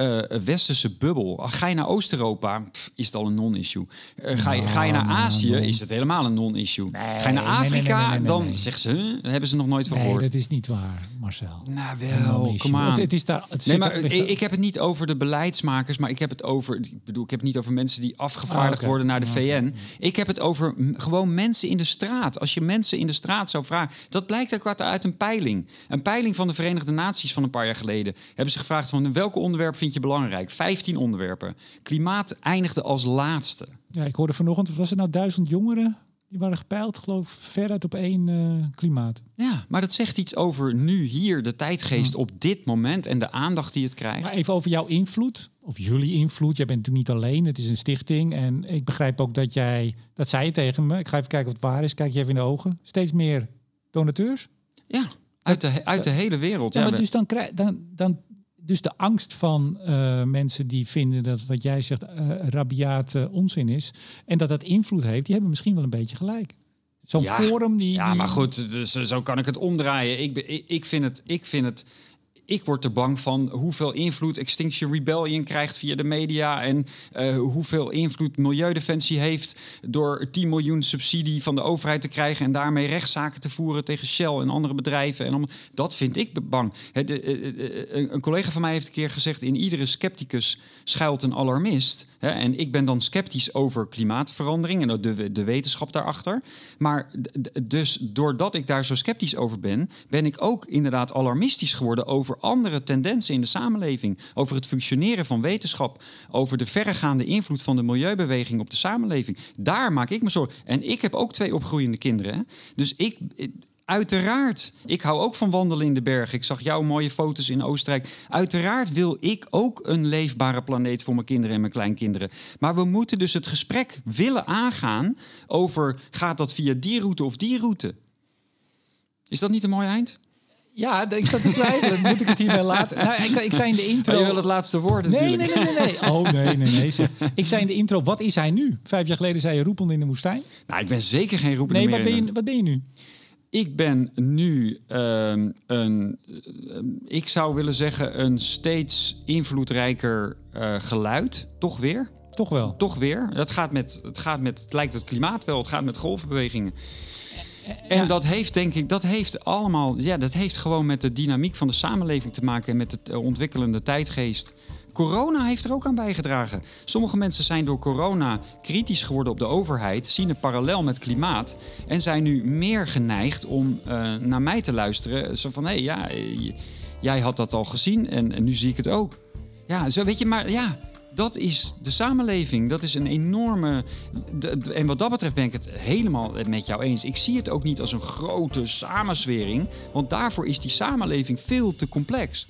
uh, westerse bubbel. Ga je naar Oost-Europa, is het al een non-issue. Uh, ga, je, ga je naar Azië, is het helemaal een non-issue. Nee, ga je naar Afrika, nee, nee, dan zeggen ze, huh? hebben ze nog nooit van gehoord. dat is niet waar, Marcel. Nou wel, kom aan. Het, het, is daar, het nee, maar ik, ik, heb het niet over de beleidsmakers, maar ik heb het over, ik bedoel, ik heb het niet over mensen die afgevaardigd okay. worden naar de VN. Ik heb het over gewoon mensen in de straat. Als je mensen in de straat zou vragen, dat blijkt ook uit een peiling. Een peiling van de Verenigde Naties van een paar jaar geleden. Hebben ze gevraagd van welke onderwerp vind je belangrijk? 15 onderwerpen. Klimaat eindigde als laatste. Ja, ik hoorde vanochtend, was het nou duizend jongeren? Die waren gepeild, geloof ik, veruit op één uh, klimaat. Ja, maar dat zegt iets over nu, hier, de tijdgeest op dit moment en de aandacht die het krijgt. Maar even over jouw invloed, of jullie invloed. Jij bent natuurlijk niet alleen, het is een stichting. En ik begrijp ook dat jij, dat zei je tegen me, ik ga even kijken of het waar is, kijk je even in de ogen. Steeds meer donateurs? Ja, uit de, uit de hele wereld. Ja, maar dus dan, krijg, dan, dan dus de angst van uh, mensen die vinden dat wat jij zegt uh, rabiaat uh, onzin is en dat dat invloed heeft, die hebben misschien wel een beetje gelijk. Zo'n ja, forum die. Ja, die... maar goed, dus, zo kan ik het omdraaien. Ik, ik, ik, vind het, ik vind het ik word er bang van hoeveel invloed Extinction Rebellion krijgt via de media. En uh, hoeveel invloed Milieudefensie heeft door 10 miljoen subsidie van de overheid te krijgen. En daarmee rechtszaken te voeren tegen Shell en andere bedrijven. En om, dat vind ik bang. He, de, uh, een collega van mij heeft een keer gezegd: in iedere scepticus schuilt een alarmist. He, en ik ben dan sceptisch over klimaatverandering en de, de wetenschap daarachter. Maar dus doordat ik daar zo sceptisch over ben, ben ik ook inderdaad alarmistisch geworden over andere tendensen in de samenleving, over het functioneren van wetenschap, over de verregaande invloed van de milieubeweging op de samenleving. Daar maak ik me zorgen. En ik heb ook twee opgroeiende kinderen. Hè? Dus ik, Uiteraard. Ik hou ook van wandelen in de bergen. Ik zag jouw mooie foto's in Oostenrijk. Uiteraard wil ik ook een leefbare planeet voor mijn kinderen en mijn kleinkinderen. Maar we moeten dus het gesprek willen aangaan over gaat dat via die route of die route. Is dat niet een mooi eind? Ja, ik zat te twijfelen. Moet ik het hierbij laten? Nou, ik, ik zei in de intro... Maar je wil het laatste woord nee, natuurlijk. Nee, nee, nee, nee. Oh, nee, nee, nee. zeg. Ik zei in de intro, wat is hij nu? Vijf jaar geleden zei je roepende in de woestijn. Nou, ik ben zeker geen roepende Nee, meer je, wat ben je nu? Ik ben nu ehm, een, eh, ik zou willen zeggen, een steeds invloedrijker eh, geluid. Toch weer? Toch wel. Toch weer. Dat gaat met, het gaat met, het lijkt het klimaat wel, het gaat met golfbewegingen. En Ja. dat heeft, denk ik, dat heeft allemaal, ja, dat heeft gewoon met de dynamiek van de samenleving te maken en met het eh, ontwikkelende tijdgeest. Corona heeft er ook aan bijgedragen. Sommige mensen zijn door corona kritisch geworden op de overheid, zien een parallel met klimaat en zijn nu meer geneigd om eh, naar mij te luisteren. Zo van, hé, ja, eh, j- jij had dat al gezien en, en nu zie ik het ook. Ja, zo weet je, maar ja, dat is de samenleving. Dat is een enorme. En wat dat betreft ben ik het helemaal met jou eens. Ik zie het ook niet als een grote samenswering, want daarvoor is die samenleving veel te complex.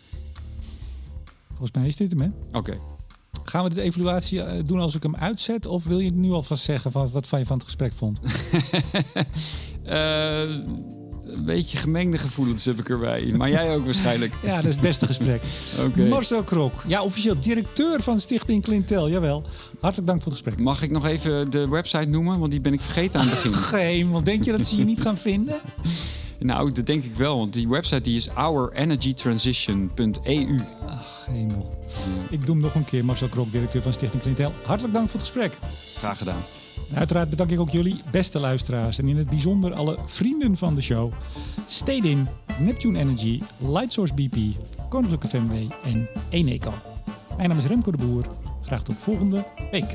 Volgens mij is dit hem, hè? Oké. Gaan we de evaluatie eh, doen als ik hem uitzet? Of wil je het nu alvast zeggen van wat van je van het gesprek vond? Eh, een beetje gemengde gevoelens heb ik erbij. Maar jij ook waarschijnlijk. Ja, dat is het beste gesprek. Marcel Krok, ja, officieel directeur van Stichting Clintel. Jawel. Hartelijk dank voor het gesprek. Mag ik nog even de website noemen? Want die ben ik vergeten aan het begin. Geen, want denk je dat ze je niet gaan vinden? Nou, dat denk ik wel. Want die website die is ourenergytransition.eu. Ach, hemel. Ik doe hem nog een keer. Marcel Krok, directeur van Stichting Clintel. Hartelijk dank voor het gesprek. Graag gedaan. En uiteraard bedank ik ook jullie, beste luisteraars. En in het bijzonder alle vrienden van de show. Stay in, Neptune Energy, Lightsource BP, Koninklijke FMW en Eneco. Mijn naam is Remco de Boer. Graag tot volgende week.